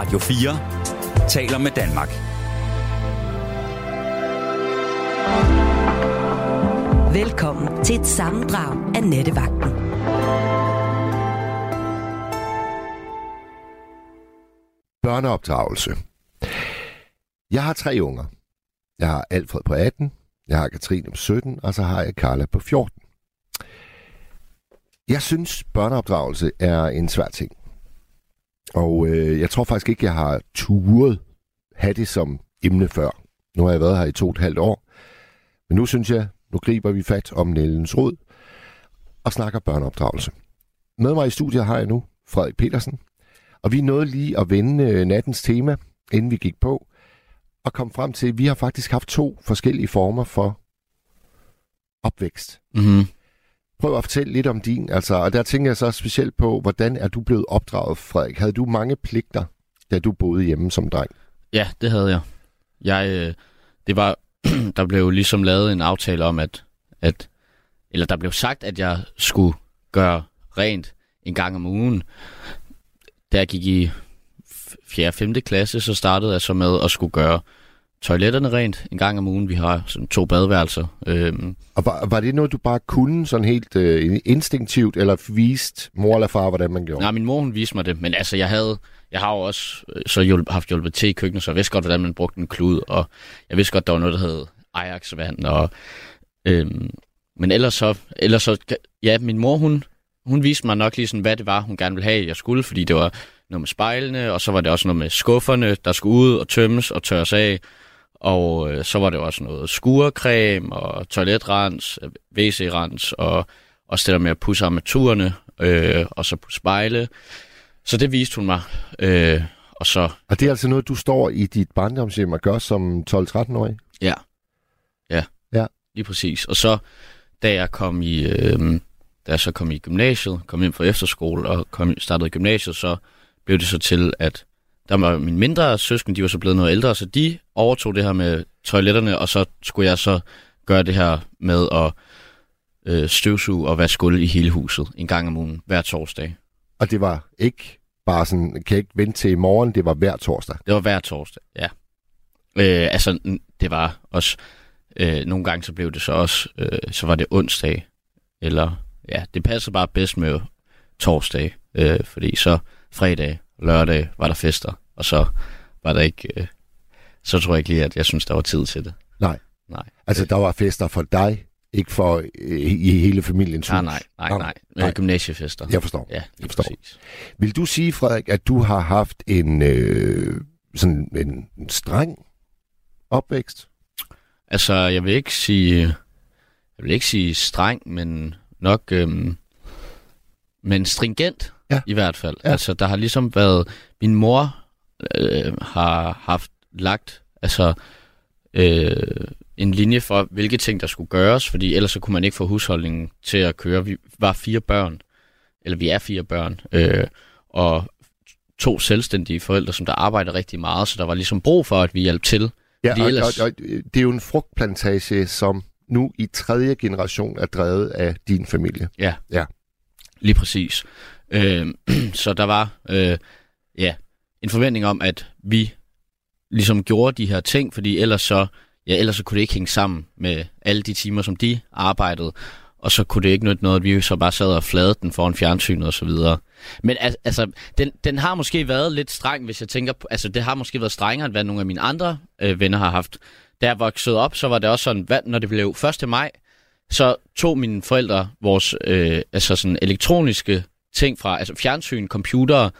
Radio 4 taler med Danmark. Velkommen til et sammendrag af Nettevagten. Børneopdragelse. Jeg har tre unger. Jeg har Alfred på 18, jeg har Katrine på 17, og så har jeg Carla på 14. Jeg synes, børneopdragelse er en svær ting. Og øh, jeg tror faktisk ikke, jeg har turet have det som emne før. Nu har jeg været her i to og et halvt år. Men nu synes jeg, nu griber vi fat om Nellens Rod og snakker børneopdragelse. Med mig i studiet har jeg nu Frederik Petersen. Og vi nåede lige at vende øh, nattens tema, inden vi gik på, og kom frem til, at vi har faktisk haft to forskellige former for opvækst. Mm-hmm. Prøv at fortælle lidt om din, altså, og der tænker jeg så specielt på, hvordan er du blevet opdraget, Frederik? Havde du mange pligter, da du boede hjemme som dreng? Ja, det havde jeg. Jeg, øh, det var, der blev ligesom lavet en aftale om, at, at, eller der blev sagt, at jeg skulle gøre rent en gang om ugen. Da jeg gik i 4. og 5. klasse, så startede jeg så med at skulle gøre toiletterne rent en gang om ugen. Vi har sådan to badeværelser. Øhm, Og var, var det noget, du bare kunne sådan helt øh, instinktivt, eller vist mor eller far, hvordan man gjorde? nej, min mor hun viste mig det, men altså jeg havde, jeg har jo også øh, så hjulp, haft hjulpet til i køkkenet, så jeg vidste godt, hvordan man brugte en klud, og jeg vidste godt, der var noget, der hed Ajax-vand, og øhm, men ellers så, ellers så, ja, min mor, hun, hun viste mig nok lige sådan, hvad det var, hun gerne ville have, jeg skulle, fordi det var noget med spejlene, og så var det også noget med skufferne, der skulle ud og tømmes og tørres af, og øh, så var det også noget skurecreme og toiletrens, øh, WC-rens, og også det der med at pusse armaturerne, øh, og så på spejle. Så det viste hun mig. Øh, og så, Og det er altså noget, du står i dit barndomshjem og gør som 12-13-årig? ja. Ja. Ja. Lige præcis. Og så, da jeg kom i, øh, da jeg så kom i gymnasiet, kom ind fra efterskole og kom, startede i gymnasiet, så blev det så til, at der var mine mindre søsken, de var så blevet noget ældre, så de overtog det her med toiletterne, og så skulle jeg så gøre det her med at øh, støvsuge og vaske gulv i hele huset en gang om ugen, hver torsdag. Og det var ikke bare sådan, kan jeg ikke vente til i morgen, det var hver torsdag. Det var hver torsdag, ja. Øh, altså, det var også... Øh, nogle gange så blev det så også... Øh, så var det onsdag. Eller... Ja, det passede bare bedst med torsdag. Øh, fordi så fredag, lørdag var der fester. Og så var der ikke... Øh, så tror jeg ikke lige, at jeg synes, der var tid til det. Nej. Nej. Altså, der var fester for dig, ikke for øh, i hele familiens hus. Nej, nej, nej, nej. nej. Gymnasiefester. Jeg forstår. Ja, lige forstår. præcis. Vil du sige, Frederik, at du har haft en, øh, sådan en, en streng opvækst? Altså, jeg vil ikke sige, jeg vil ikke sige streng, men nok, øhm, men stringent Ja. i hvert fald. Ja. Altså, der har ligesom været, min mor øh, har haft lagt, altså, øh, en linje for, hvilke ting, der skulle gøres, fordi ellers så kunne man ikke få husholdningen til at køre. Vi var fire børn, eller vi er fire børn, øh, og to selvstændige forældre, som der arbejder rigtig meget, så der var ligesom brug for, at vi hjalp til. Ja, og, ellers- og, og, det er jo en frugtplantage, som nu i tredje generation er drevet af din familie. Ja. Ja. Lige præcis. Øh, så der var øh, ja, en forventning om, at vi ligesom gjorde de her ting, fordi ellers så, ja, ellers så kunne det ikke hænge sammen med alle de timer, som de arbejdede. Og så kunne det ikke nytte noget, at vi så bare sad og fladede den foran fjernsynet og så videre. Men al- altså, den, den har måske været lidt streng, hvis jeg tænker på, altså det har måske været strengere, end hvad nogle af mine andre øh, venner har haft. Da jeg voksede op, så var det også sådan, hvad, når det blev 1. maj, så tog mine forældre vores øh, altså sådan elektroniske ting fra, altså fjernsyn, computer,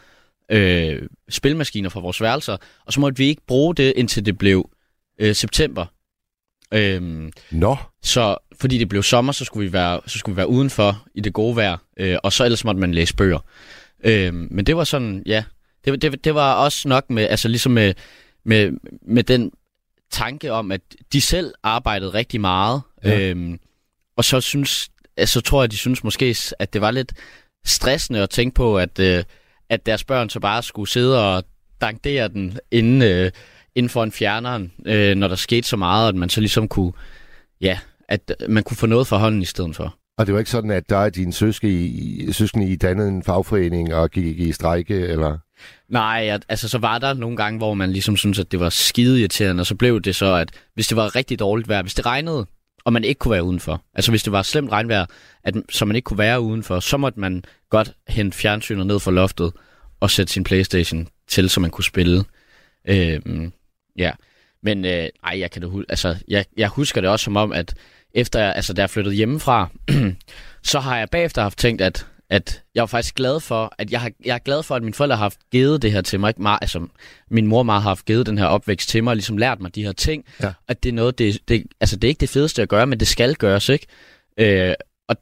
øh, spilmaskiner fra vores værelser, og så måtte vi ikke bruge det, indtil det blev øh, september. Øhm, Nå, så fordi det blev sommer, så skulle vi være, så skulle vi være udenfor i det gode vejr, øh, og så ellers måtte man læse bøger. Øh, men det var sådan, ja, det, var- det, det var også nok med, altså ligesom med, med, med den tanke om, at de selv arbejdede rigtig meget, Ja. ja. øhm, og så synes, altså tror jeg, de synes måske, at det var lidt stressende at tænke på, at, øh, at deres børn så bare skulle sidde og dankdere den inden, øh, inden for en fjerneren, øh, når der skete så meget, at man så ligesom kunne, ja, at man kunne få noget for hånden i stedet for. og det var ikke sådan, at der er dine søskende i, søskende i dannede en fagforening og gik i strejke, eller... Nej, altså så var der nogle gange, hvor man ligesom synes, at det var skide irriterende, og så blev det så, at hvis det var rigtig dårligt vejr, hvis det regnede, og man ikke kunne være udenfor, altså hvis det var slemt regnvejr, at, så man ikke kunne være udenfor, så måtte man godt hente fjernsynet ned fra loftet og sætte sin Playstation til, så man kunne spille. Øh, ja, men øh, ej, jeg kan det altså, jeg, jeg husker det også som om, at efter, altså, da jeg flyttede hjemmefra, så har jeg bagefter haft tænkt, at at jeg var faktisk glad for, at jeg, har, jeg er glad for, at mine forældre har haft givet det her til mig. Ikke meget, altså, min mor meget har haft givet den her opvækst til mig, og ligesom lært mig de her ting. Ja. At det er noget, det, det, altså det er ikke det fedeste at gøre, men det skal gøres, ikke? Øh, og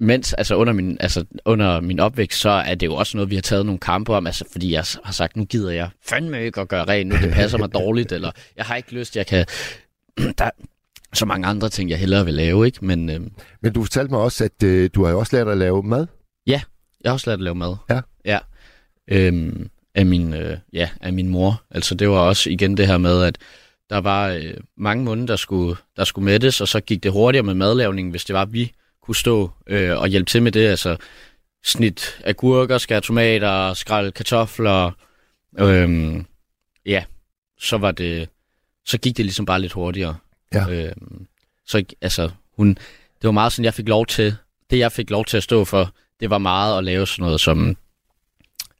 mens, altså under min, altså under min opvækst, så er det jo også noget, vi har taget nogle kampe om, altså fordi jeg har sagt, nu gider jeg fandme ikke at gøre rent, nu det passer mig dårligt, eller jeg har ikke lyst, jeg kan... Der er så mange andre ting, jeg hellere vil lave, ikke? Men øh, Men du fortalte mig også, at øh, du har jo også lært at lave mad. Jeg har også lært at lave mad. Ja. Ja. Øhm, af, min, øh, ja, af min mor. Altså det var også igen det her med, at der var øh, mange måneder, der skulle, der skulle mættes, og så gik det hurtigere med madlavningen, hvis det var, at vi kunne stå øh, og hjælpe til med det. Altså snit agurker, skære tomater, skrælle kartofler. Øhm, ja, så var det, så gik det ligesom bare lidt hurtigere. Ja. Øhm, så altså, hun, det var meget sådan, jeg fik lov til, det jeg fik lov til at stå for, det var meget at lave sådan noget som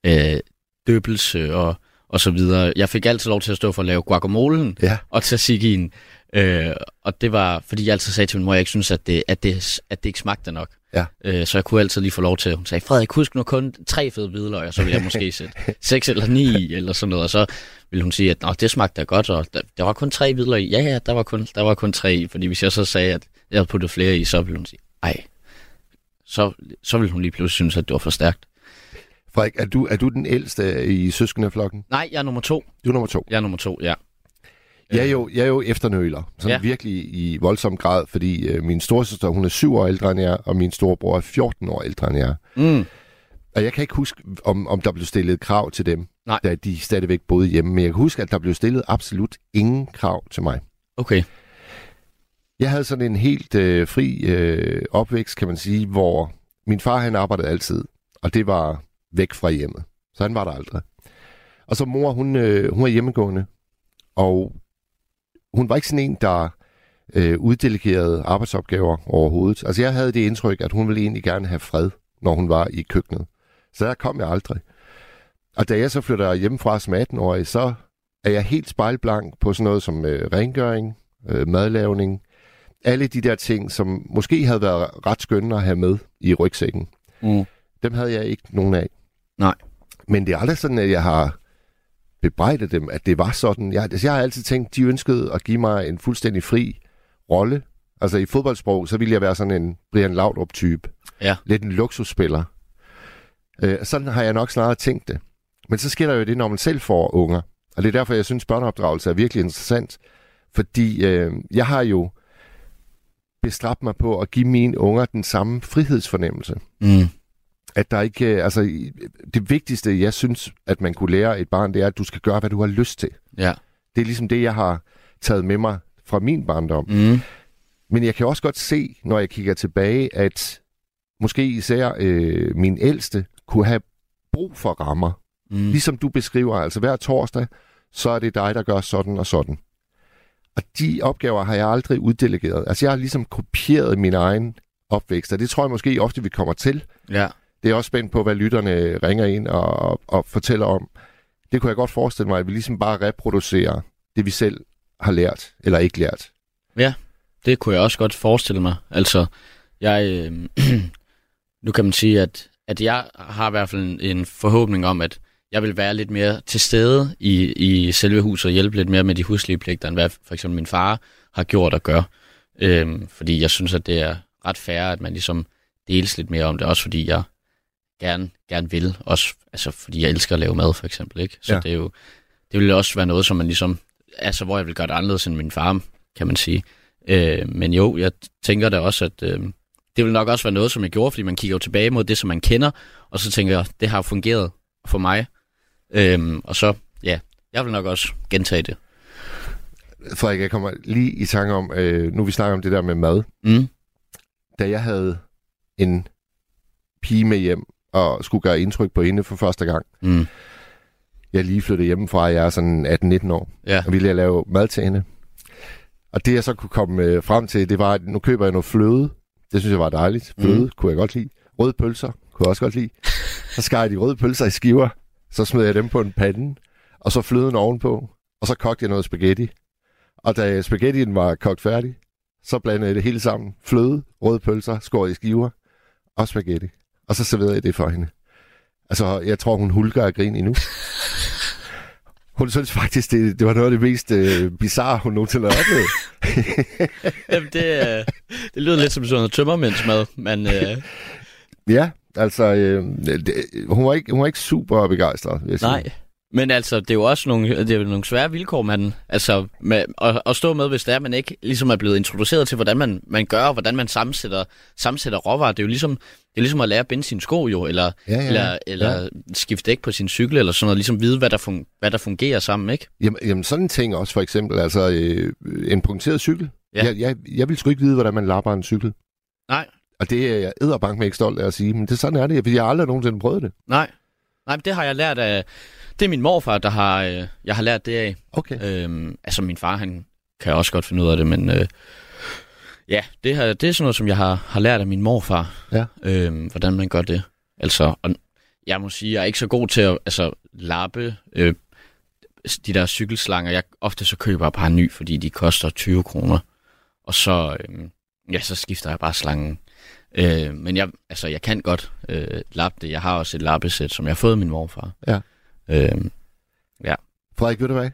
øh, døbelse og, og så videre. Jeg fik altid lov til at stå for at lave guacamolen Ja. og tzatzikien. Øh, og det var, fordi jeg altid sagde til min mor, at jeg ikke synes, at det, at det, at det ikke smagte nok. Ja. Øh, så jeg kunne altid lige få lov til, hun sagde, Frederik, husk nu kun tre fede hvidløg, og så ville jeg måske sætte seks eller ni eller sådan noget. Og så ville hun sige, at Nå, det smagte da godt, og der, der var kun tre hvidløg i. Ja, ja, der var kun, der var kun tre i, fordi hvis jeg så sagde, at jeg havde puttet flere i, så ville hun sige, ej, så, så ville hun lige pludselig synes, at det var for stærkt. Frederik, er du, er du den ældste i søskendeflokken? Nej, jeg er nummer to. Du er nummer to. Jeg er nummer to, ja. Jeg er jo, jeg er jo efternøler, sådan ja. Virkelig i voldsom grad, fordi øh, min storesøster, hun er syv år ældre end jeg, og min storebror er 14 år ældre end jeg. Mm. Og jeg kan ikke huske, om, om der blev stillet krav til dem, Nej. da de stadigvæk boede hjemme. Men jeg kan huske, at der blev stillet absolut ingen krav til mig. Okay. Jeg havde sådan en helt øh, fri øh, opvækst, kan man sige, hvor min far han arbejdede altid, og det var væk fra hjemmet. Så han var der aldrig. Og så mor, hun, øh, hun er hjemmegående, og hun var ikke sådan en, der øh, uddelegerede arbejdsopgaver overhovedet. Altså jeg havde det indtryk, at hun ville egentlig gerne have fred, når hun var i køkkenet. Så der kom jeg aldrig. Og da jeg så flytter hjemmefra som 18-årig, så er jeg helt spejlblank på sådan noget som øh, rengøring, øh, madlavning, alle de der ting, som måske havde været ret skønne at have med i rygsækken. Mm. Dem havde jeg ikke nogen af. Nej. Men det er aldrig sådan, at jeg har bebrejdet dem, at det var sådan. Jeg, altså, jeg har altid tænkt, de ønskede at give mig en fuldstændig fri rolle. Altså i fodboldsprog, så ville jeg være sådan en Brian Laudrup-type. Ja. Lidt en luksusspiller. Øh, sådan har jeg nok snarere tænkt det. Men så sker der jo det, når man selv får unger. Og det er derfor, jeg synes, børneopdragelse er virkelig interessant. Fordi øh, jeg har jo bestræbt mig på at give mine unger den samme frihedsfornemmelse Mm. at der ikke, øh, altså det vigtigste, jeg synes, at man kunne lære et barn, det er, at du skal gøre, hvad du har lyst til. Ja. Det er ligesom det, jeg har taget med mig fra min barndom. Mm. Men jeg kan også godt se, når jeg kigger tilbage, at måske især øh, min ældste kunne have brug for rammer. Mm. Ligesom du beskriver, altså hver torsdag, så er det dig, der gør sådan og sådan. Og de opgaver har jeg aldrig uddelegeret. Altså jeg har ligesom kopieret min egen opvækst, og det tror jeg måske ofte, vi kommer til. Ja. Det er også spændt på, hvad lytterne ringer ind og, og fortæller om. Det kunne jeg godt forestille mig, at vi ligesom bare reproducerer det, vi selv har lært eller ikke lært. Det kunne jeg også godt forestille mig. Altså, jeg, øh, nu kan man sige, at, at jeg har i hvert fald en, en forhåbning om, at jeg vil være lidt mere til stede i, i selve huset og hjælpe lidt mere med de huslige pligter, end hvad for eksempel min far har gjort og gør. Øhm, fordi jeg synes, at det er ret fair, at man ligesom deles lidt mere om det, også fordi jeg gerne, gerne vil, også altså fordi jeg elsker at lave mad for eksempel, ikke? Så Ja. det er jo, det vil også være noget, som man ligesom, altså hvor jeg vil gøre det anderledes end min far, kan man sige. Øh, men jo, jeg tænker da også, at øh, det vil nok også være noget, som jeg gjorde, fordi man kigger jo tilbage mod det, som man kender, og så tænker jeg, det har fungeret for mig. Øh, og så, ja, jeg vil nok også gentage det. Frederik, jeg kommer lige i tanke om, øh, nu vi snakker om det der med mad. Mm. Da jeg havde en pige med hjem og skulle gøre indtryk på hende for første gang, Mm. jeg lige flyttet hjemmefra, jeg er sådan 18-19 år, Ja. og ville jeg lave mad til hende. Og det jeg så kunne komme øh, frem til, det var, at nu køber jeg noget fløde. Det synes jeg var dejligt. Fløde mm. kunne jeg godt lide. Røde pølser kunne jeg også godt lide. Så skar jeg de røde pølser i skiver, så smed jeg dem på en pande, og så fløden ovenpå, og så kogte jeg noget spaghetti. Og da spaghettien var kogt færdig, så blandede jeg det hele sammen. Fløde, røde pølser, skåret i skiver og spaghetti. Og så serverede jeg det for hende. Altså, jeg tror, hun hulker af grin endnu. Hun synes faktisk, det, det var noget af det mest øh, bizarre, hun nogensinde har oplevet. Jamen, det, øh, det lyder lidt som sådan noget tømmermændsmad, men øh, Ja, altså, øh, det, hun, var ikke, hun var ikke super begejstret, vil jeg sige. nej. Men altså, det er jo også nogle, det er jo nogle svære vilkår, man, altså, med, at, at stå med, hvis det er, man ikke ligesom er blevet introduceret til, hvordan man, man gør, og hvordan man sammensætter, sammensætter råvarer. Det er jo ligesom, det er ligesom at lære at binde sine sko jo, eller, Ja, ja, eller, eller skifte dæk på sin cykel, eller sådan noget, ligesom vide, hvad der, fun, hvad der fungerer sammen, ikke? Jamen, jamen sådan en ting også, for eksempel, altså øh, en punkteret cykel. Ja. Jeg, jeg, jeg vil sgu ikke vide, hvordan man lapper en cykel. Nej. Og det er jeg edderbank med ikke stolt af at sige, men det, sådan er det, fordi jeg har aldrig nogensinde prøvet det. Nej. Nej, men det har jeg lært af, det er min morfar, der har, øh, jeg har lært det af. Okay. Øhm, altså min far, han kan også godt finde ud af det, men øh, ja, det, her, det er sådan noget, som jeg har, har lært af min morfar, Ja. øhm, hvordan man gør det. Altså, og jeg må sige, jeg er ikke så god til at altså, lappe øh, de der cykelslanger. Jeg, ofte så køber jeg bare en ny, fordi de koster 20 kroner. Og så, øh, ja, så skifter jeg bare slangen. Øh, men jeg, altså, jeg kan godt øh, lappe det. Jeg har også et lappesæt, som jeg har fået af min morfar. Ja. Øh, Frederik, ved du hvad?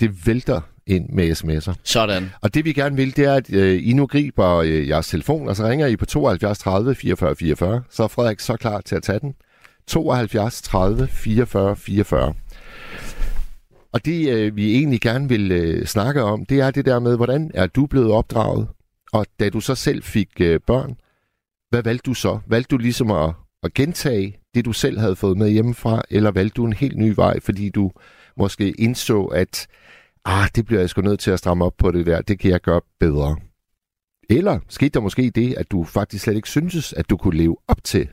Det vælter ind med sms'er. sådan. Og det vi gerne vil, det er, at øh, I nu griber øh, jeres telefon, og så ringer I på 72 30 44 44. Så er Frederik så klar til at tage den. 72 30 44 44. Og det øh, vi egentlig gerne vil øh, snakke om, det er det der med, hvordan er du blevet opdraget? Og da du så selv fik øh, børn, hvad valgte du så? Valgte du ligesom at, at gentage det, du selv havde fået med hjemmefra, eller valgte du en helt ny vej, fordi du måske indså, at ah, det bliver jeg sgu nødt til at stramme op på det der, det kan jeg gøre bedre. Eller skete der måske det, at du faktisk slet ikke syntes, at du kunne leve op til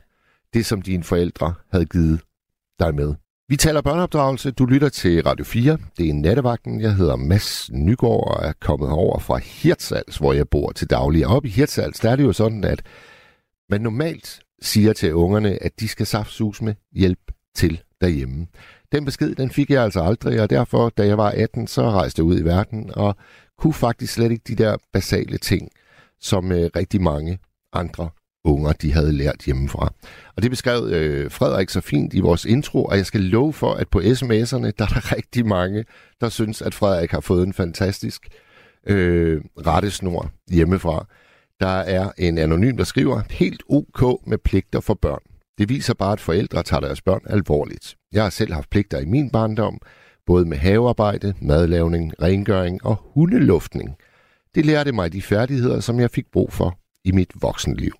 det, som dine forældre havde givet dig med. Vi taler børneopdragelse. Du lytter til Radio 4. Det er nattevagten. Jeg hedder Mads Nygaard og er kommet over fra Hirtshals, hvor jeg bor til daglig. Og oppe i Hirtshals, der er det jo sådan, at man normalt siger til ungerne, at de skal saftsus med hjælp til derhjemme. Den besked, den fik jeg altså aldrig, og derfor, da jeg var 18, så rejste jeg ud i verden og kunne faktisk slet ikke de der basale ting, som øh, rigtig mange andre unger, de havde lært hjemmefra. Og det beskrev øh, Frederik så fint i vores intro, og jeg skal love for, at på sms'erne, der er der rigtig mange, der synes, at Frederik har fået en fantastisk øh, rettesnor hjemmefra. Der er en anonym, der skriver, helt ok med pligter for børn. Det viser bare, at forældre tager deres børn alvorligt. Jeg har selv haft pligter i min barndom, både med havearbejde, madlavning, rengøring og hundeluftning. Det lærte mig de færdigheder, som jeg fik brug for i mit voksenliv.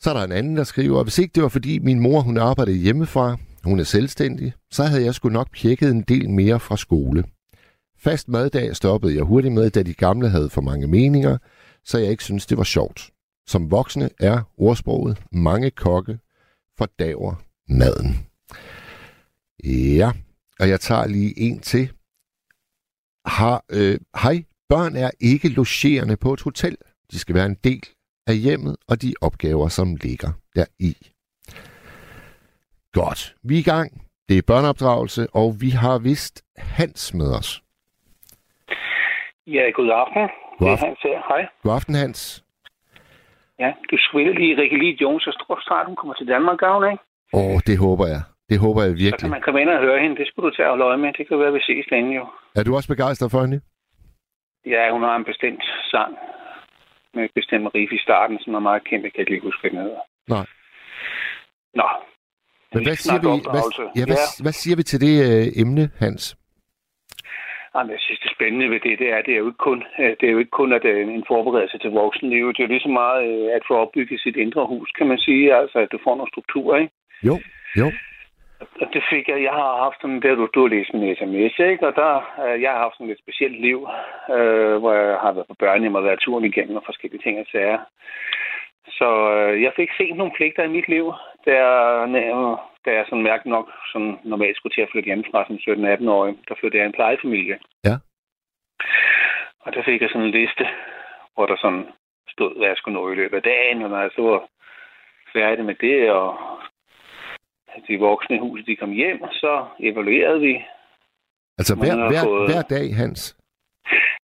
Så er der en anden, der skriver, hvis ikke det var fordi min mor hun arbejdede hjemmefra, hun er selvstændig, så havde jeg sgu nok pjekket en del mere fra skole. Fast maddag stoppede jeg hurtigt med, da de gamle havde for mange meninger, så jeg ikke synes det var sjovt. Som voksne er ordsproget mange kokke fordaver maden. Ja, og jeg tager lige en til. Har, øh, hej, børn er ikke logerende på et hotel. De skal være en del af hjemmet og de opgaver, som ligger deri. Godt, vi er i gang. Det er børneopdragelse, og vi har vist Hans med os. Ja, god aften. God Det er aften. Hans her. Hej. God aften, Hans. Ja, du spiller lige Rikke Lee Jones og Storstrand. Hun kommer til Danmark, gavn, ikke? Åh, det håber jeg. Det håber jeg Så kan virkelig. man komme ind og høre hende. Det skulle du tage og løje med. Det kan være, at vi ses længe jo. Er du også begejstret for hende? Ja, hun har en bestemt sang med et bestemt riff i starten, som er meget kendt. Jeg kan ikke lige huske, hvad den hedder. Nej. Nå. Men hvad siger, vi, hvad, ja, hvad, hvad siger vi til det øh, emne, Hans? Jamen, jeg synes, det spændende ved det, det er, det er jo ikke kun, øh, det er jo ikke kun at øh, en forberedelse til voksenlivet. Det er jo lige så meget øh, at få opbygget sit indre hus, kan man sige. Altså, at du får nogle strukturer, ikke? Jo, jo. Og det fik jeg. Jeg har haft sådan, der du, du har læst en sms, ikke? Og der, jeg har haft sådan et specielt liv, øh, hvor jeg har været på børnehjem og været turen igennem og forskellige ting og sager. Så øh, jeg fik set nogle pligter i mit liv, der øh, da jeg sådan mærke nok sådan normalt skulle til at flytte hjemmefra som 17-18-årig, der flyttede jeg en plejefamilie. Ja. Og der fik jeg sådan en liste, hvor der sådan stod, hvad jeg skulle nå i løbet af dagen, og når jeg så var færdig med det, og de voksne i huset, de kom hjem, så evaluerede vi. Altså hver, hver, fået- hver dag, Hans?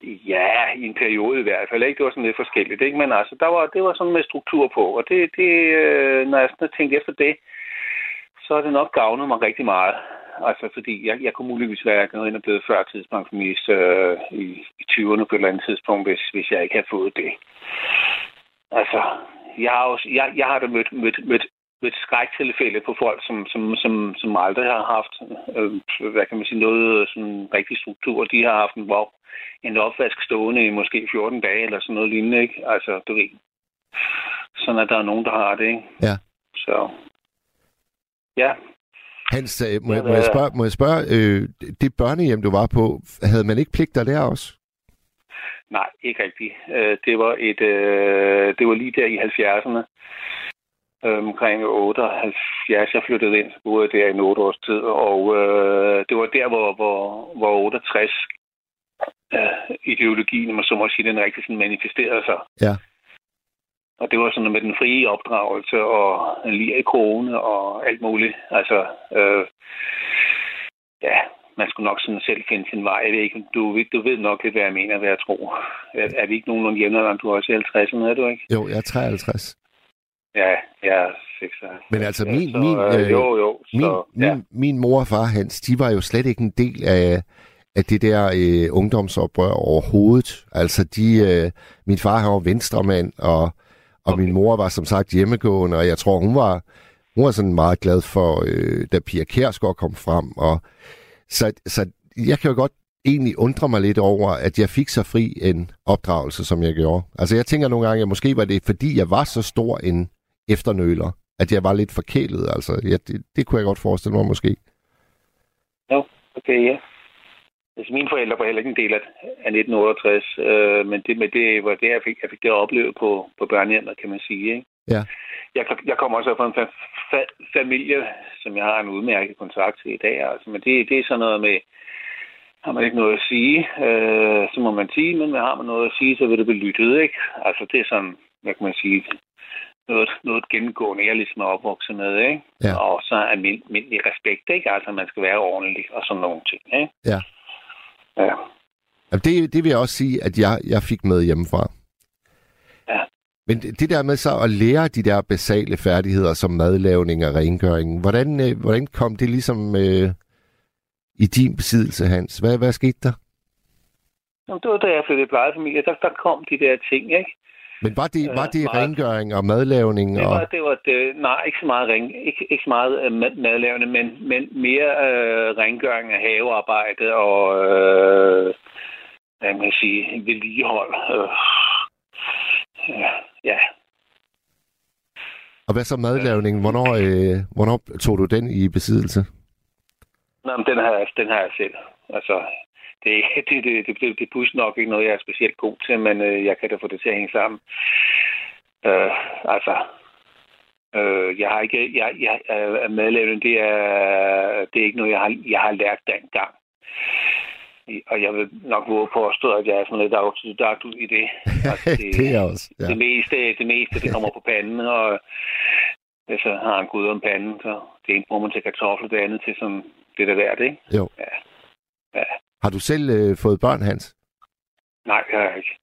Ja, i en periode i hvert fald. Ikke? Det var sådan lidt forskelligt. Ikke? Men altså, der var, det var sådan med struktur på. Og det, det, øh, når jeg sådan tænkte efter det, så har det nok gavnet mig rigtig meget. Altså, fordi jeg, jeg kunne muligvis være gået ind og blevet førtidspensionist øh, i, i 20'erne på et eller andet tidspunkt, hvis, hvis jeg ikke havde fået det. Altså, jeg har, også, jeg, jeg har da mødt, mødt, mødt, mødt skræktilfælde på folk, som, som, som, som aldrig har haft, øh, hvad kan man sige, noget sådan rigtig struktur. De har haft en, hvor en opvask stående i måske 14 dage, eller sådan noget lignende, ikke? Altså, du ved. Sådan at der er nogen, der har det, ikke? Ja. Så, ja. Hans, øh, må, jeg, må jeg hvad- spørge, må jeg spørge øh, det børnehjem, du var på, havde man ikke pligter der også? Nej, ikke rigtigt. Øh, Det var et, øh, det var lige der i 70'erne. Øh, omkring 78, jeg flyttede ind, så boede der i en 8 års tid, og øh, det var der, hvor, hvor, hvor 68 øh, ideologien, man så må sige, den rigtig sådan manifesterede sig. Ja. Og det var sådan med den frie opdragelse og en lige i krone og alt muligt. Altså, øh, ja, man skulle nok sådan selv finde sin vej. Jeg ved ikke, du, du ved nok lidt, hvad jeg mener, hvad jeg tror. Er, er vi ikke nogenlunde jævnaldrende? Du er også i 50'erne, er du ikke? Jo, jeg er 53. Ja, jeg er 56. Men altså, min- så, min, øh, øh, jo, jo. Min, Så, min, ja. min mor og far, Hans, de var jo slet ikke en del af, af det der øh, ungdomsoprør overhovedet. Altså, de, øh, min far han var venstremand, og, og okay. min mor var som sagt hjemmegående, og jeg tror, hun var, hun var sådan meget glad for, øh, da Pia Kærsgaard kom frem. Og, så, så jeg kan jo godt egentlig undre mig lidt over, at jeg fik så fri en opdragelse, som jeg gjorde. Altså, jeg tænker nogle gange, at måske var det, fordi jeg var så stor en efternøler, at jeg var lidt forkælet. Altså, ja, det, det kunne jeg godt forestille mig måske. Okay, ja. Altså, mine forældre var heller ikke en del af, af 1968, øh, men det, men det var det, jeg fik, jeg fik det at opleve på, på børnehjemmet, kan man sige. Ikke? Ja. Jeg, jeg kommer også fra en fa- fa- familie, som jeg har en udmærket kontakt til i dag. Altså, men det, det er sådan noget med, har man ikke noget at sige, øh, så må man sige, men har man noget at sige, så vil det blive lyttet, ikke? Altså, det er sådan, hvad kan man sige, noget, noget gennemgående, jeg ligesom er opvokset med, ikke? Ja. Og så almindelig respekt, ikke? Altså, man skal være ordentlig og sådan nogle ting, ikke? Ja. Ja. Jamen, det, det vil jeg også sige, at jeg, jeg fik med hjemmefra. Ja. Men det det der med så at lære de der basale færdigheder som madlavning og rengøring, hvordan, øh, hvordan kom det ligesom øh, i din besiddelse, Hans? Hvad, hvad skete der? Jamen, det var da jeg flyttede i plejefamilie, der, der kom de der ting, ikke? Men var det, Øh, var det rengøring og madlavning? Det Og, var, det var det, nej, ikke så meget, ring, ikke, ikke så meget øh, men, men mere øh, rengøring af havearbejde og, øh, hvad man kan sige, vedligehold. Øh, øh, ja, og hvad så madlavning? Hvornår, øh, hvornår tog du den i besiddelse? Nå, men den har, den har jeg selv. Altså, det, det, det, det, det, det er nok ikke noget, jeg er specielt god til, men øh, jeg kan da få det til at hænge sammen. Øh, altså, øh, jeg har ikke, jeg, jeg, øh, madlavning, det er, det er ikke noget, jeg har, jeg har lært dengang. Og jeg vil nok våge på at stå, at jeg er sådan lidt autodidakt ud i det. Altså, det er jeg også. Ja. det meste, det meste, det kommer på panden, og hvis jeg har en gud om panden, så det ene bruger man til kartofler, det andet til sådan det der værd, ikke? Jo. Ja. Har du selv øh, fået børn, Hans? Nej, det har jeg ikke.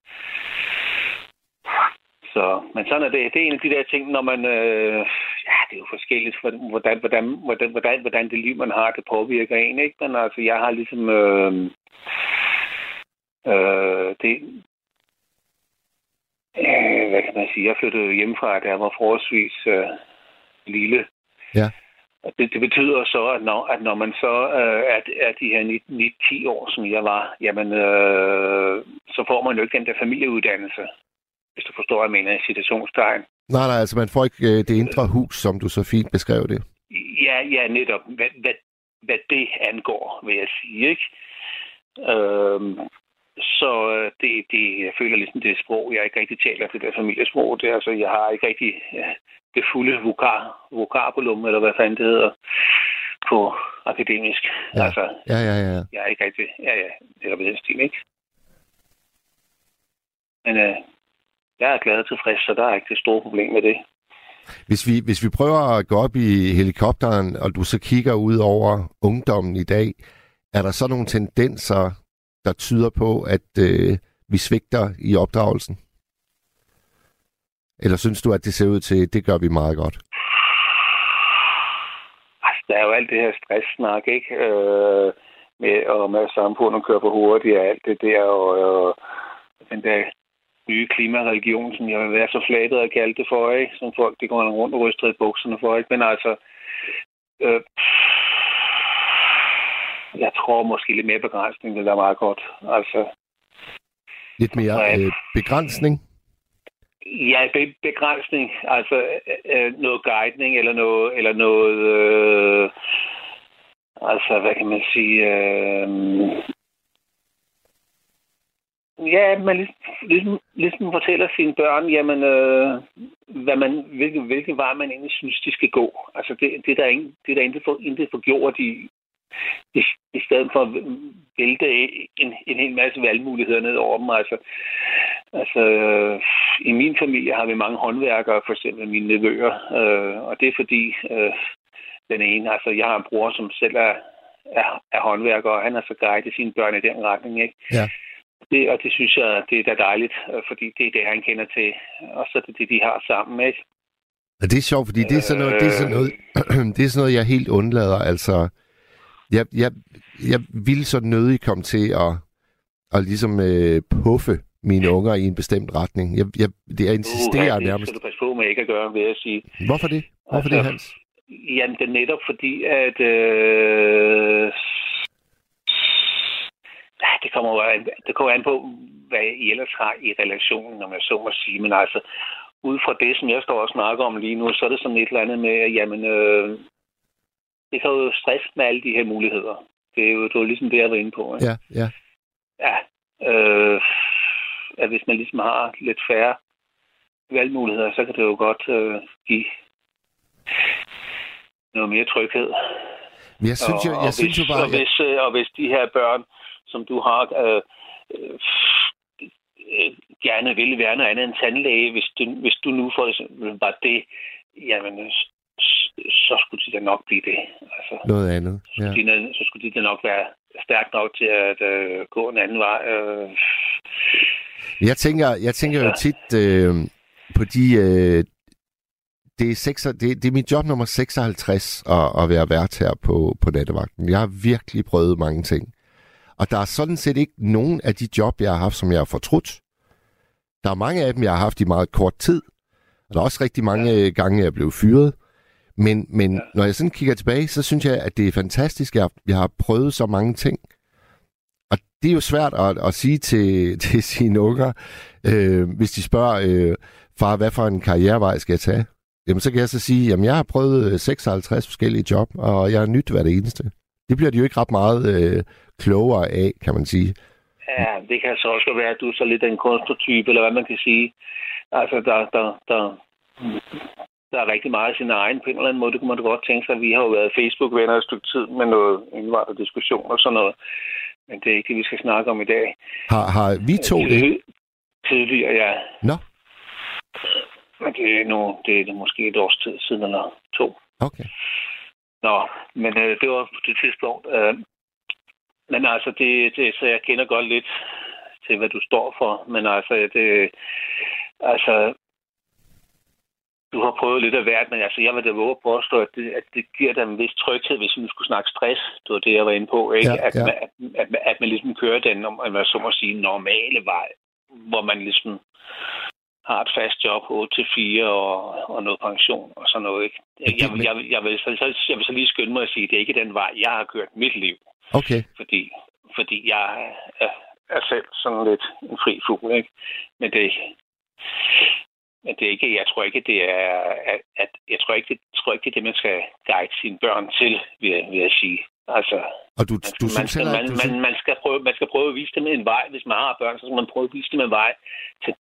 Så, men sådan er det. Det er en af de der ting, når man... Øh, ja, det er jo forskelligt, for- hvordan, hvordan, hvordan, hvordan, hvordan det liv, man har, det påvirker en, ikke? Men altså, jeg har ligesom... Øh, øh, det, øh, hvad kan man sige? Jeg flyttede hjemmefra, da jeg var forholdsvis øh, lille. Ja. Og det, det betyder så, at når, at når man så øh, er, er de her 9-10 år, som jeg var, jamen, øh, så får man jo ikke den der familieuddannelse, hvis du forstår, hvad jeg mener i citationstegn. Nej, nej, altså man får ikke øh, det indre hus, som du så fint beskrev det. Ja, ja, netop. Hvad, hvad, hvad det angår, vil jeg sige, ikke? Øhm, så øh, det, det, jeg føler ligesom, det er sprog, jeg ikke rigtig taler det der familiesprog. Det, altså, jeg har ikke rigtig øh, det fulde vokar, vokabolum, eller hvad fanden det hedder, på akademisk. Ja. Altså, Ja, ja, ja. jeg er ikke rigtig... Ja, ja, det er ved den stil, ikke? Men øh, jeg er glad og tilfreds, så der er ikke det store problem med det. Hvis vi, hvis vi prøver at gå op i helikopteren, og du så kigger ud over ungdommen i dag, er der så nogle tendenser, der tyder på, at øh, vi svigter i opdragelsen? Eller synes du, at det ser ud til, det gør vi meget godt? Altså, der er jo alt det her stress-snak, ikke? Øh, med, og med samfundet kører for hurtigt og alt det der, og øh, den der nye klimareligion, som jeg vil være så flatet at kalde det for, ikke? Som folk, de går rundt og ryster i bukserne for, ikke? Men altså, øh, jeg tror måske lidt mere begrænsning, det er meget godt. Altså, Lidt mere øh, begrænsning? Ja, be- begrænsning, altså øh, øh, noget guidning eller noget, eller noget øh, altså hvad kan man sige, øh, ja, man ligesom, ligesom, ligesom fortæller sine børn, jamen, øh, hvad man, hvilken, hvilken vej man egentlig synes, de skal gå. Altså det, det er der, ingen, det der intet, for, intet for gjort i, i, i stedet for at vælte en, en hel masse valgmuligheder ned over dem. Altså, altså øh, i min familie har vi mange håndværkere, for eksempel mine nevøer, øh, og det er fordi øh, den ene, altså jeg har en bror, som selv er, er, er håndværker, og han har så guidet sine børn i den retning, ikke? Ja. Det, og det synes jeg, det er da dejligt, øh, fordi det er det, han kender til, og så er det det, de har sammen, ikke? Og det er sjovt, fordi det er sådan noget, det er sådan noget, det er sådan noget jeg helt undlader. Altså, jeg, jeg, jeg ville så nødig komme til at, at ligesom øh, puffe mine unger i en bestemt retning. Jeg, jeg, det jeg insisterer det nærmest. skal du passe på med ikke at gøre, vil jeg sige. Hvorfor det? Hvorfor det, Altså, Hans? Jamen, det er netop fordi, at... Øh, det kommer jo an, det kommer an på, hvad I ellers har i relationen, når man så må sige. Men altså, ud fra det, som jeg står og snakker om lige nu, så er det sådan et eller andet med, at jamen, øh, det kan jo stresse med alle de her muligheder. Det er jo, det er jo ligesom det, jeg var inde på. Ikke? Ja, ja. Ja. Øh, at hvis man ligesom har lidt færre valgmuligheder, så kan det jo godt øh, give noget mere tryghed. Men jeg synes jo, jeg og, synes hvis, jo bare... og, hvis, øh, og hvis de her børn, som du har, øh, øh, gerne vil være noget andet end tandlæge, hvis du, hvis du nu for eksempel var det, jamen, så skulle de da nok blive det. Altså, Noget andet. Ja. de, så skulle de da nok være stærkt nok til at øh, gå en anden vej. Øh, Jeg tænker, jeg tænker jo tit øh, på de... Øh, det, er seks, det, det er mit job nummer 56 at, at være vært her på, på nattevagten. Jeg har virkelig prøvet mange ting. Og der er sådan set ikke nogen af de job, jeg har haft, som jeg har fortrudt. Der er mange af dem, jeg har haft i meget kort tid. Og der er også rigtig mange ja. gange, jeg er blevet fyret. Men, men ja. når jeg sådan kigger tilbage, så synes jeg, at det er fantastisk, at jeg har prøvet så mange ting. Det er jo svært at, at sige til, til sine unger, øh, hvis de spørger, øh, far, hvad for en karrierevej skal jeg tage? Jamen, så kan jeg så sige, jamen, jeg har prøvet øh, 56 forskellige job, og jeg har nyt hver det eneste. Det bliver de jo ikke ret meget øh, klogere af, kan man sige. Ja, det kan så også være, at du er så lidt en kunstnertype, eller hvad man kan sige. Altså, der, der, der, der er rigtig meget af sin egen på en eller anden måde. Det kunne man godt tænke sig. Vi har jo været Facebook-venner et stykke tid med noget indvandrerdiskussion og sådan noget. Men det er ikke det, vi skal snakke om i dag. Har, har vi to det? Tid- Tidligere, ja. Nå, Men det er, nu, det er måske et års tid siden eller to. okay. Nå, men øh, det var på det tidspunkt. Øh, men altså, det, det, så jeg kender godt lidt til, hvad du står for. Men altså, det, altså, du har prøvet lidt af hvert, men altså, jeg vil da våge at påstå, at det, at det giver dig en vis tryghed, hvis vi skulle snakke stress. Det var det, jeg var inde på, ikke? Ja, at, ja. Man, at, at, man- at, man ligesom kører den, om man så må sige, normale vej, hvor man ligesom har et fast job 8 til 4 og, og noget pension og sådan noget. Ikke? Jeg, jeg, jeg, vil, så, jeg vil så lige skynde mig at sige, at det er ikke den vej, jeg har kørt mit liv. Okay. Fordi, fordi jeg er, er selv sådan lidt en fri fugl. Ikke? Men det, det er ikke, jeg tror ikke, det er, at, at jeg tror ikke, det, tror ikke, det er det, man skal guide sine børn til, vil jeg, vil jeg sige. Altså, Og du, man, du man, skal, man. Du man, synes, man, skal prøve, man skal prøve at vise dem en vej. Hvis man har børn, så skal man prøve at vise dem en vej til,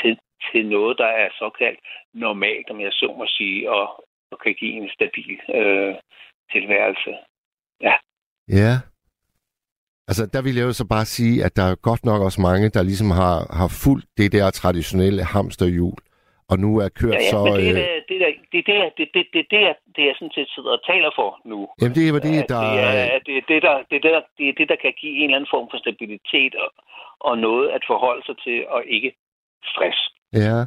til, til noget, der er såkaldt normalt, om jeg så må sige, og, og kan give en stabil øh, tilværelse. Ja. Ja. Altså, der vil jeg jo så bare sige, at der er godt nok også mange, der ligesom har, har fulgt det der traditionelle hamsterhjul, og nu er kørt Ja, ja, så... men det er øh, det, det, der, det, det, er- det, det, det, det, er, det, jeg sådan set sidder og taler for nu. Jamen, det var det, der... det, er, at det, er det, der, det, er det, der, det er det, der kan give en eller anden form for stabilitet og, og noget at forholde sig til, og ikke stress. Ja,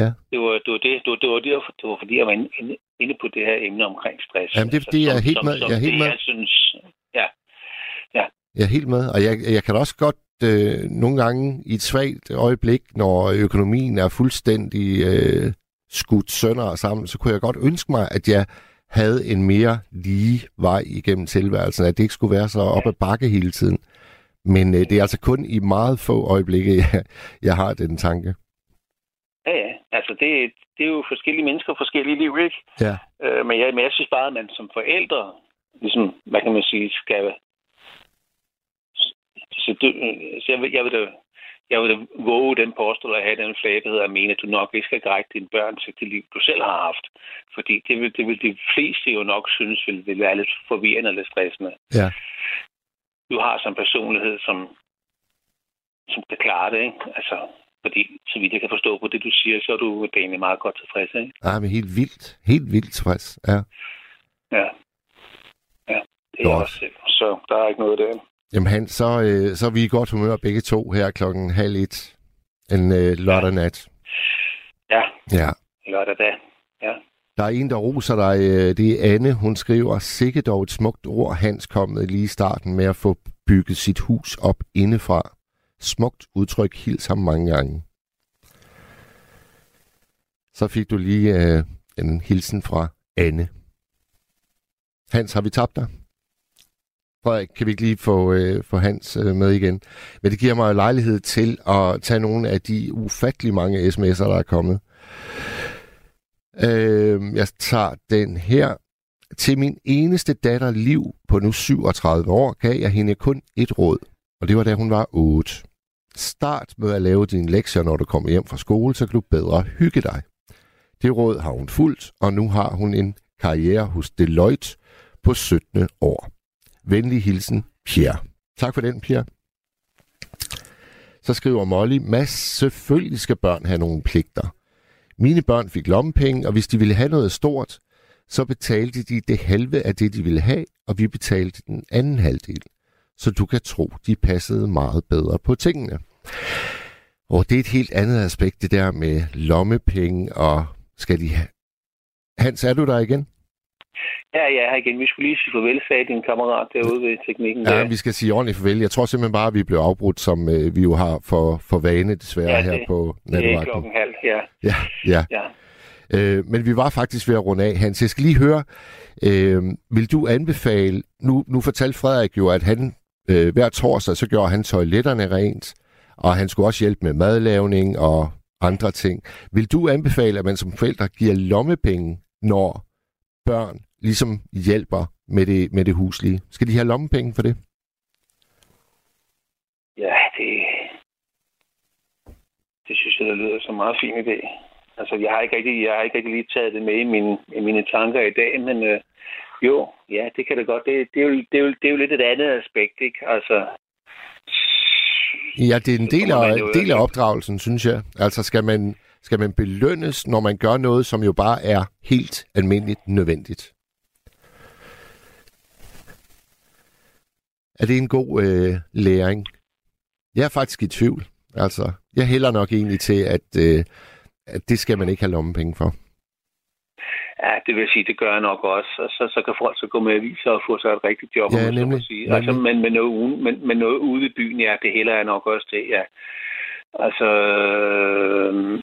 ja. Det var det, var det, det, var, det, var, det, var, det var fordi, jeg var inde, inde, på det her emne omkring stress. Jamen, det er fordi, jeg er helt med- Som, jeg er helt det, med. jeg synes, ja, Jeg er helt med, og jeg, jeg kan også godt øh, nogle gange i et svagt øjeblik, når økonomien er fuldstændig øh, skudt sønder og sammen, så kunne jeg godt ønske mig, at jeg havde en mere lige vej igennem tilværelsen, at det ikke skulle være så op ad bakke hele tiden. Men øh, det er altså kun i meget få øjeblikke, jeg, jeg har den tanke. ja, ja. Altså, det, det er jo forskellige mennesker og forskellige liv, ikke? Ja. Øh, men, jeg, men jeg synes bare, at man som forældre, ligesom, hvad kan man sige, skal... Så, det, så jeg, vil, jeg vil da jeg vil da våge den påstål at have den flabighed at mene, at du nok ikke skal grække dine børn til det liv, du selv har haft. Fordi det vil, det vil de fleste jo nok synes vil, vil være lidt forvirrende eller stressende. Ja. Du har som personlighed, som, som kan klare det, ikke? Altså, fordi, så vidt jeg kan forstå på det, du siger, så er du egentlig meget godt tilfreds, ikke? Nej, men helt vildt. Helt vildt tilfreds. Ja. Ja. Ja, det er Godt. også. Så der er ikke noget der. Jamen Hans, så, øh, så er vi i godt humør begge to her klokken halv et en øh, lørdag nat. Ja, Ja. lørdag dag. Ja. Der er en, der roser dig. øh, Det er Anne. Hun skriver, sikke dog et smukt ord, Hans kom med lige i starten med at få bygget sit hus op indefra. Smukt udtryk, hils ham mange gange. Så fik du lige øh, en hilsen fra Anne. Hans, har vi tabt dig? Frederik, kan vi ikke lige få, øh, få Hans øh, med igen? Men det giver mig jo lejlighed til at tage nogle af de ufattelig mange sms'er, der er kommet. Øh, jeg tager den her. Til min eneste datter Liv på nu 37 år, gav jeg hende kun et råd. Og det var da hun var 8. Start med at lave dine lektier, når du kommer hjem fra skole, så kan du bedre hygge dig. Det råd har hun fulgt, og nu har hun en karriere hos Deloitte på 17. år. Venlig hilsen, Pierre. Tak for den, Pierre. Så skriver Molly, Mads, selvfølgelig skal børn have nogle pligter. Mine børn fik lommepenge, og hvis de ville have noget stort, så betalte de det halve af det, de ville have, og vi betalte den anden halvdel. Så du kan tro, de passede meget bedre på tingene. Og det er et helt andet aspekt, det der med lommepenge, og skal de have... Hans, er du der igen? Ja, ja, her igen. Vi skulle lige sige farvel, sagde din kammerat derude ved teknikken. Ja, der. vi skal sige ordentligt farvel. Jeg tror simpelthen bare, at vi blev afbrudt, som øh, vi jo har for, for vane desværre Ja, her det- på det er nattevagten. klokken halv, ja. Ja, ja. ja. Øh, men vi var faktisk ved at runde af, Hans. Jeg skal lige høre, øh, vil du anbefale, nu, nu fortalte Frederik jo, at han øh, hver torsdag, så gjorde han toiletterne rent, og han skulle også hjælpe med madlavning og andre ting. Vil du anbefale, at man som forældre giver lommepenge, når børn ligesom hjælper med det, med det huslige? Skal de have lommepenge for det? Ja, det... Det synes jeg, der lyder som en meget fin idé. Altså, jeg har ikke rigtig, jeg har ikke rigtig lige taget det med i mine, i mine tanker i dag, men øh, jo, ja, det kan det godt. Det, det, er jo, det, er jo, det er jo lidt et andet aspekt, ikke? Altså, Ja, det er en del af, jo del af altså- opdragelsen, synes jeg. Altså, skal man, skal man belønnes, når man gør noget, som jo bare er helt almindeligt nødvendigt? Er det en god øh, læring? Jeg er faktisk i tvivl. Altså, jeg hælder nok egentlig til, at, øh, at det skal man ikke have lommepenge for. ja, det vil sige, det gør jeg nok også. Og så, så kan folk så gå med aviser og få sig et rigtigt job, Ja, nemlig. sige. Altså, men, med noget, ude- men, men noget ude i byen, ja, det hælder jeg nok også til, ja. Altså, øh,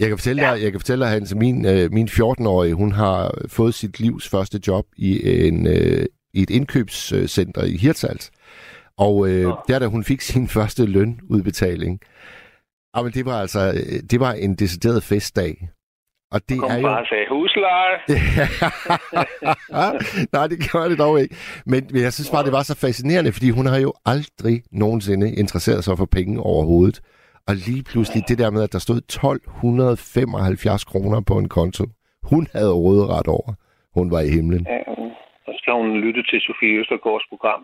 Jeg kan fortælle dig, jeg kan fortælle dig Hans, min, øh, min 14-årige, hun har fået sit livs første job i, en, øh, i et indkøbscenter i Hirtshals. Og øh, der, da hun fik sin første lønudbetaling, jamen, det var altså øh, det var en decideret festdag. Og det kom er jo... bare sagde, husleje. Nej, det gjorde det dog ikke. Men men jeg synes bare, det var så fascinerende, fordi hun har jo aldrig nogensinde interesseret sig for penge overhovedet. Og lige pludselig det der med, at der stod 1275 kroner på en konto. Hun havde råderet over. Hun var i himlen. Ja, skal hun lytte til Sofie Østergaards program.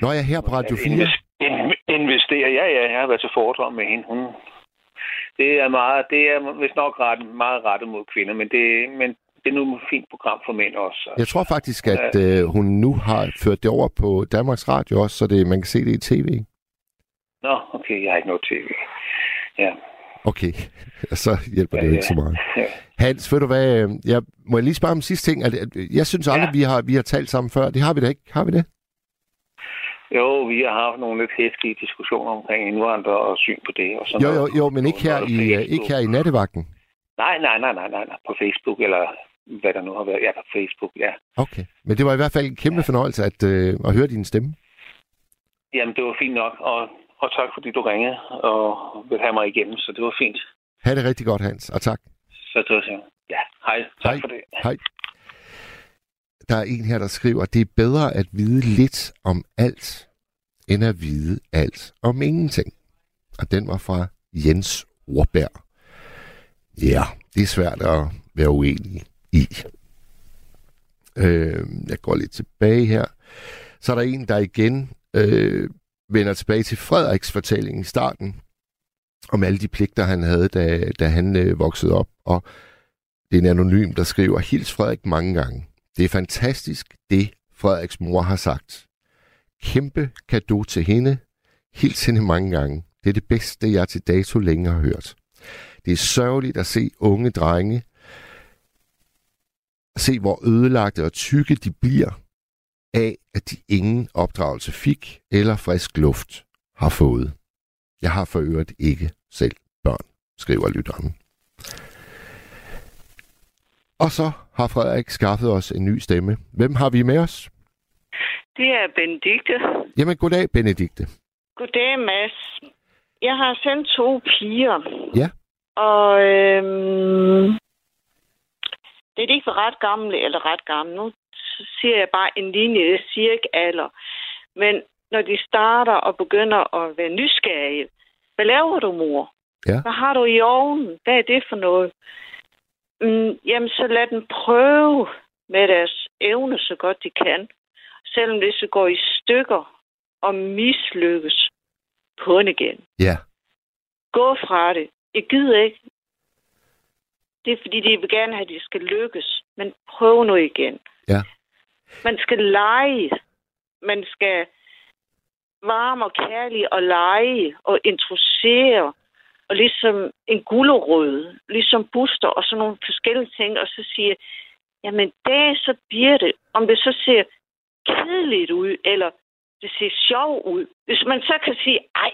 Nå, jeg er her på Radio 4. Invest- in- investere. Ja, ja, jeg har været til foredrag med hende. Hun, det er meget, det er vist nok ret, meget rettet mod kvinder, men det, men det er nu et fint program for mænd også. Jeg tror faktisk, at øh, hun nu har ført det over på Danmarks Radio også, så det, man kan se det i tv. Nå, okay, jeg har ikke noget tv. Ja, Okay, så hjælper det Ja, jo ja. ikke så meget. ja. Hans, ved du hvad, øh, jeg, må jeg lige spørge om sidste ting? At, at, jeg synes aldrig, Ja. vi, har, vi har talt sammen før. Det har vi da ikke. Har vi det? Jo, vi har haft nogle lidt hæslige diskussioner omkring indvandrere og syn på det. Og sådan Jo, jo, jo, men ikke her, i, øh, Facebook. ikke her i nattevagten. Nej, nej, nej, nej, nej, nej, på Facebook, eller hvad der nu har været. Ja, på Facebook, ja. Okay. Men det var i hvert fald en kæmpe fornøjelse at, øh, at høre din stemme. Jamen, det var fint nok, og, og tak fordi du ringede og vil have mig igennem, så det var fint. Ha' det rigtig godt, Hans, og tak. Så det var. Ja, hej. Tak Hej. for det. Hej. Der er en her, der skriver, det er bedre at vide lidt om alt, end at vide alt om ingenting. Og den var fra Jens Orberg. Ja, det er svært at være uenig i. Øh, jeg går lidt tilbage her. Så er der en, der igen øh, vender tilbage til Frederiks fortælling i starten, om alle de pligter, han havde, da, da han øh, voksede op. Og det er en anonym, der skriver, hils Frederik mange gange. Det er fantastisk, det Frederiks mor har sagt. Kæmpe gave til hende. Hils hende mange gange. Det er det bedste, jeg til dato længe har hørt. Det er sørgeligt at se unge drenge, se hvor ødelagte og tykke de bliver af, at de ingen opdragelse fik eller frisk luft har fået. Jeg har for øvrigt ikke selv børn, skriver lytteren. Og så har Frederik skaffet os en ny stemme. Hvem har vi med os? Det er Benedikte. Jamen, goddag, Benedikte. Goddag, Mads. Jeg har sendt to piger. Ja. Og øhm, det er de ikke ret gamle, eller ret gamle. Nu siger jeg bare en linje, jeg siger ikke alder. Men når de starter og begynder at være nysgerrige, hvad laver du, mor? Ja. Hvad har du i ovnen? Hvad er det for noget? Mm, jamen, så lad dem prøve med deres evne så godt de kan. Selvom det så går i stykker og mislykkes på den igen. Ja, Gå fra det. Jeg gider ikke. Det er fordi, de vil gerne have, at de skal lykkes. Men prøv nu igen. Ja. Man skal lege. Man skal varme og kærlig og lege og introducere. Og ligesom en gulerod, ligesom booster og sådan nogle forskellige ting. Og så siger, jamen det så bliver det. Om det så ser kedeligt ud, eller det ser sjovt ud. Hvis man så kan sige, ej,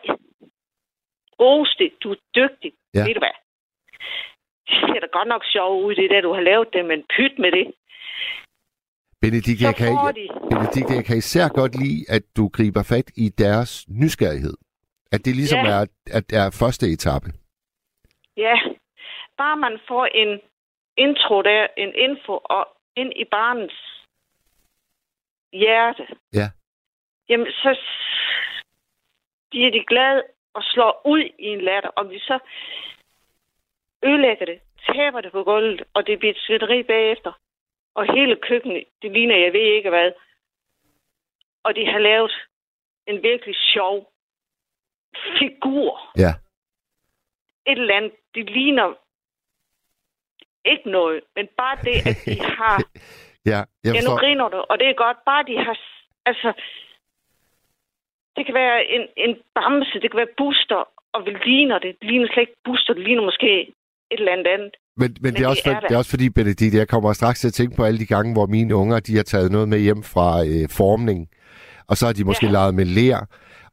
ros det, du er dygtig. Ja. Ved du hvad? Det ser da godt nok sjovt ud, det der, du har lavet det, men pyt med det. Benedikte, Så jeg kan, får jeg, kan især godt lide, at du griber fat i deres nysgerrighed. At det ligesom Ja. er, at er første etape. Ja, bare man får en intro der, en info og ind i barnets hjerte. Ja. Jamen, så bliver de glade og slår ud i en latter. Om de så ødelægger det, taber det på gulvet, og det bliver et svætteri bagefter. Og hele køkkenet, det ligner, jeg ved ikke hvad. Og de har lavet en virkelig sjov figur Ja, et eller andet, det ligner ikke noget, men bare det, at de har... ja, jeg ja, nu forstår. griner du, og det er godt. Bare de har... Altså, det kan være en, en bamse, det kan være booster, og hvad ligner det? Det ligner slet ikke booster, det ligner måske et eller andet andet. Men, men, men det, er det også, er for, det er også fordi, Benedikte, jeg kommer straks til at tænke på alle de gange, hvor mine unger, de har taget noget med hjem fra øh, formning, og så har de måske ja. Leget med lær,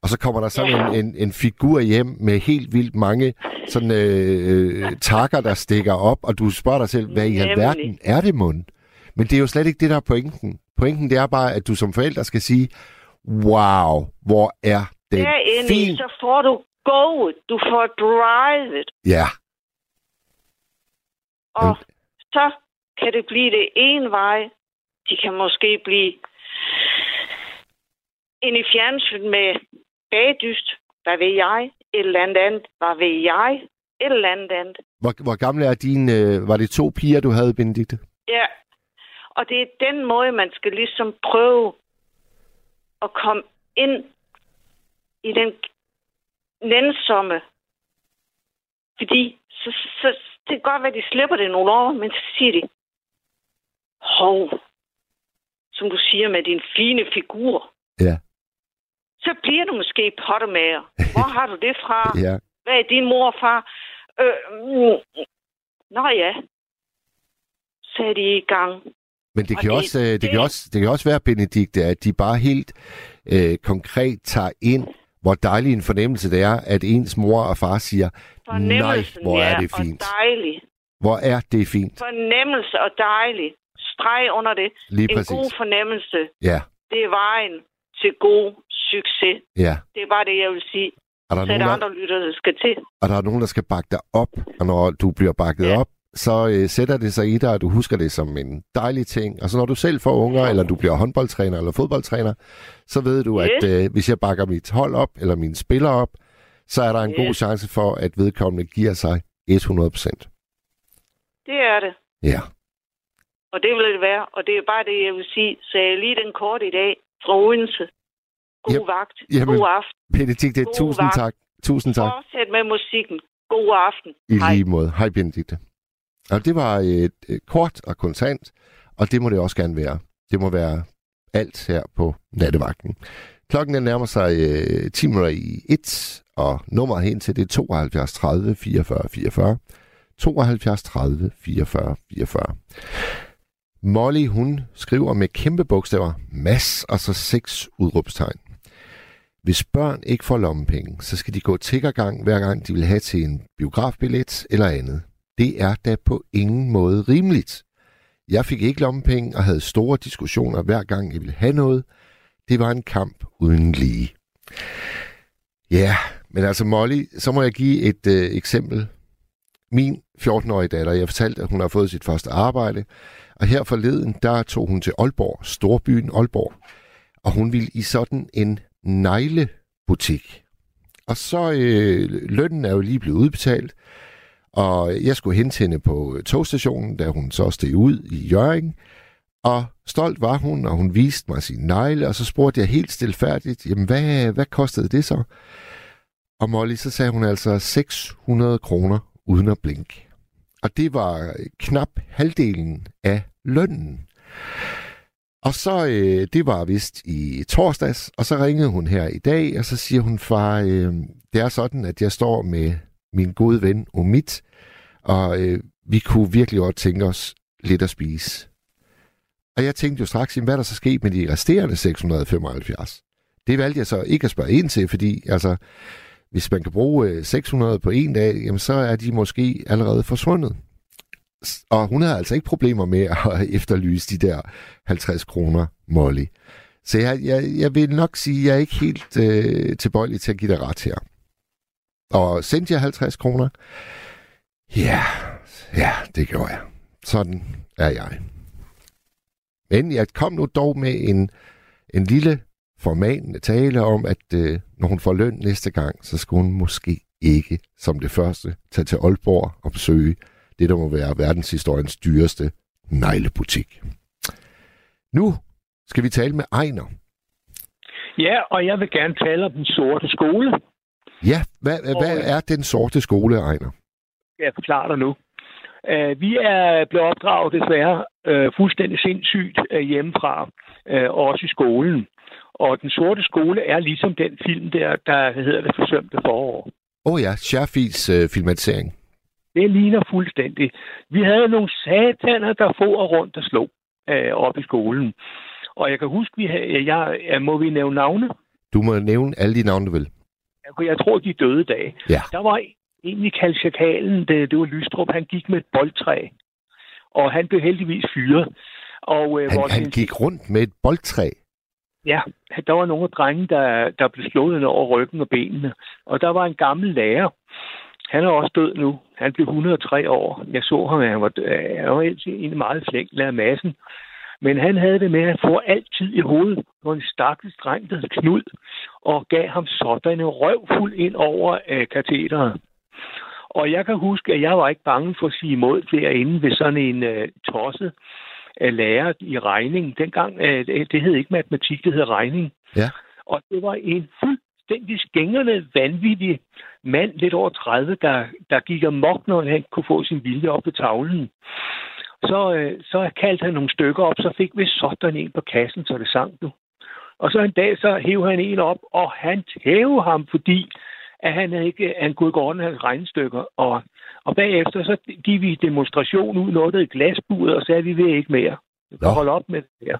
og så kommer der sådan Ja. en, en, en figur hjem med helt vildt mange sådan øh, øh, takker, der stikker op, og du spørger dig selv, hvad i Nemlig. alverden er det mund? Men det er jo slet ikke det, der er pointen. Pointen det er bare, at du som forælder skal sige, wow, hvor er den Derinde, fin. så får du go'et, du får drivet, Ja, og så kan det blive det ene vej. De kan måske blive ind i fjernsyn med bagdyst, hvad ved jeg, et eller andet andet. Hvad ved jeg? Et eller andet andet. Hvor, hvor gamle er dine... Øh, var det to piger, du havde, Benedikte? Ja. Og det er den måde, man skal ligesom prøve at komme ind i den nænsomme. Fordi så, så, det kan godt være, at de slipper det nogle år, men så siger de, hov, som du siger med din fine figur. Ja. Så bliver du måske pottermager. Hvor har du det fra? Ja. Hvad er din mor og far? Øh, mm, nå ja. Så er de i gang. Men det kan, også, øh, det, det- kan også, det kan også være, Benedikte, at de bare helt øh, konkret tager ind, hvor dejlig en fornemmelse det er, at ens mor og far siger, nej, hvor er det fint. Og dejlig. Hvor er det fint. Fornemmelse og dejlig. Streg under det. Lige en præcis. god fornemmelse. Ja, Det er vejen til god succes. ja. Det er bare det, jeg vil sige. Og der, er Så er nogen, der, andre lytter, der skal til. og der er nogen, der skal bakke dig op, og når du bliver bakket Ja. op, så øh, sætter det sig i dig, og du husker det som en dejlig ting. Og så når du selv får unger, eller du bliver håndboldtræner eller fodboldtræner, så ved du, Yes. at øh, hvis jeg bakker mit hold op, eller mine spillere op, så er der en Yes. god chance for, at vedkommende giver sig 100 procent. Det er det. Ja. Og det vil det være. Og det er bare det, jeg vil sige. Så jeg lige den kort i dag fra Odense. God Jep. vagt. Jamen, God aften. Benedikte, God tusind vagt. tak. Tusind tak. Fortsæt med musikken. God aften. I Hej. lige måde. Hej, Benedikte. Og det var et, et kort og kontant, og det må det også gerne være. Det må være alt her på nattevagten. Klokken den nærmer sig øh, 10 minutter i 1, og nummeret hen til det er 72 30 44 44. 72 30 44 44. Molly, hun skriver med kæmpe bogstaver, mass og så seks udråbstegn. Hvis børn ikke får lommepenge, så skal de gå tiggergang, hver gang de vil have til en biografbillet eller andet. Det er da på ingen måde rimeligt. Jeg fik ikke lommepenge og havde store diskussioner hver gang jeg ville have noget. Det var en kamp uden lige. Ja, men altså Molly, så må jeg give et øh, eksempel. Min 14-årige datter, jeg fortalte, at hun har fået sit første arbejde, og her forleden, der tog hun til Aalborg, storbyen Aalborg, og hun ville i sådan en neglebutik. Og så øh, lønnen er jo lige blevet udbetalt, og jeg skulle hente hende på togstationen, da hun så steg ud i Jørgen. Og stolt var hun, og hun viste mig sin negle, og så spurgte jeg helt stilfærdigt, jamen hvad, hvad kostede det så? Og Molly, så sagde hun altså 600 kroner uden at blinke. Og det var knap halvdelen af lønnen. Og så, øh, det var vist i torsdags, og så ringede hun her i dag, og så siger hun, far, øh, det er sådan, at jeg står med min gode ven Omid, og øh, vi kunne virkelig godt tænke os lidt at spise. Og jeg tænkte jo straks, hvad der så sket med de resterende 675? Det valgte jeg så ikke at spørge ind til, fordi altså, hvis man kan bruge øh, 600 på en dag, jamen, så er de måske allerede forsvundet. Og hun havde altså ikke problemer med at efterlyse de der 50 kroner, Molly. Så jeg, jeg, jeg vil nok sige, at jeg er ikke helt øh, tilbøjelig til at give dig ret her. Og sendte jeg 50 kroner? Ja, ja, det gjorde jeg. Sådan er jeg. Men jeg kom nu dog med en, en lille formanende tale om, at øh, når hun får løn næste gang, så skulle hun måske ikke som det første tage til Aalborg og besøge det, der må være verdenshistoriens dyreste neglebutik. Nu skal vi tale med Ejner. Ja, og jeg vil gerne tale om den sorte skole. Ja, hvad, hvad er den sorte skole, Ejner? Jeg forklarer dig nu. Uh, vi er blevet opdraget desværre uh, fuldstændig sindssygt uh, hjemmefra, uh, også i skolen. Og den sorte skole er ligesom den film der, der hedder Det forsømte forår. Åh oh ja, Scherfis øh, filmatisering. Det ligner fuldstændig. Vi havde nogle sataner, der for rundt og slog øh, op i skolen. Og jeg kan huske, vi havde, jeg, jeg, må vi nævne navne? Du må nævne alle de navne, du vil. Jeg, tror, de døde dag. Ja. Der var en i Kalchakalen, det, det var Lystrup, han gik med et boldtræ. Og han blev heldigvis fyret. Og, øh, Han, vores han gik rundt med et boldtræ. Ja, der var nogle drenge, der, der blev slået ned over ryggen og benene. Og der var en gammel lærer. Han er også død nu. Han blev 103 år. Jeg så ham, han var, øh, han var altid en meget flink lærer massen. Men han havde det med at få altid i hovedet på en stakkels dreng, der hed Knud. Og gav ham sådan en røvfuld ind over øh, katheteret. Og jeg kan huske, at jeg var ikke bange for at sige imod derinde ved sådan en øh, tosset øh, lærer i regning. Dengang, øh, det hed ikke matematik, det hed regning. Ja. Og det var en fuldstændig skængerne, vanvittig mand, lidt over 30, der, der gik amok, når han kunne få sin vilje op på tavlen. Så, øh, så kaldte han nogle stykker op, så fik vi sådan en på kassen, så det sang du. Og så en dag, så hævde han en op, og han hævde ham, fordi at han ikke han kunne gå ordne hans regnestykker. Og, og bagefter så gik vi demonstration ud, lukkede et glasbud, og sagde, at vi vil ikke mere. Vi kan holde op med det her.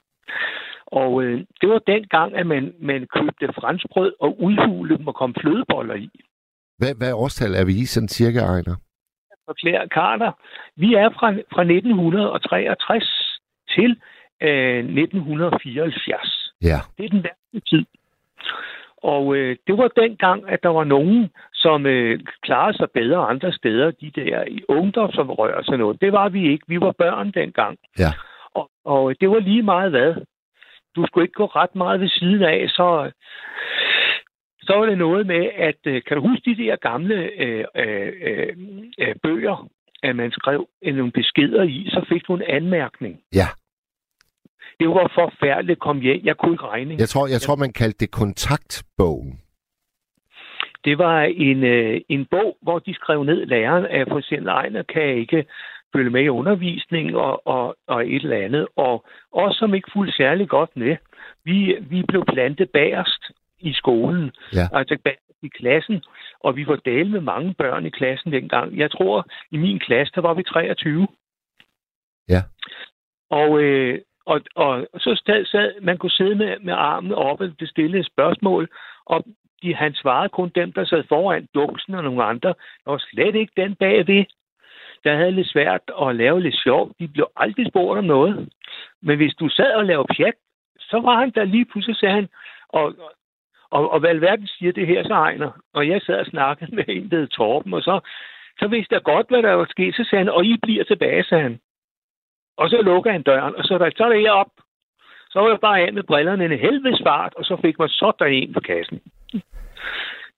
Og øh, det var den gang, at man, man købte franskbrød og udhulede dem og kom flødeboller i. Hvad, hvad årstal er vi i, sådan cirka, Ejner? forklare Carter. Vi er fra, fra 1963 til øh, 1974. Ja. Det er den værste tid. Og øh, det var dengang, at der var nogen, som øh, klarede sig bedre andre steder, de der i ungdomsoprør og sådan noget. Det var vi ikke. Vi var børn dengang. Ja. Og, og det var lige meget hvad. Du skulle ikke gå ret meget ved siden af, så, så var det noget med, at øh, kan du huske de der gamle øh, øh, øh, øh, bøger, at man skrev øh, nogle beskeder i, så fik du en anmærkning. Ja. Det var forfærdeligt at komme hjem. Jeg kunne ikke regne. Jeg tror, jeg tror man kaldte det kontaktbogen. Det var en, øh, en bog, hvor de skrev ned læreren, at for eksempel Ejner kan ikke følge med i undervisning og, og, og et eller andet. Og os, som ikke fulgte særlig godt med, vi, vi blev plantet bagerst i skolen, Ja. altså bagerst i klassen, og vi var dale med mange børn i klassen dengang. Jeg tror, i min klasse, der var vi 23. Ja. Og, øh, og, og så sad, sad, man kunne sidde med, med armen oppe, det stille et spørgsmål, og de, han svarede kun dem, der sad foran duksen og nogle andre. Der var slet ikke den bagved, der havde lidt svært at lave lidt sjov. De blev aldrig spurgt om noget. Men hvis du sad og lavede pjat, så var han der lige pludselig, sagde han, og, og, og hvad alverden siger det her, så egner. Og jeg sad og snakkede med en, der hed Torben, og så, så vidste jeg godt, hvad der var sket. Så sagde han, og I bliver tilbage, sagde han. Og så lukker han døren, og så er der, så er der op. Så var jeg bare af med brillerne en helvedes fart, og så fik man sådan en på kassen.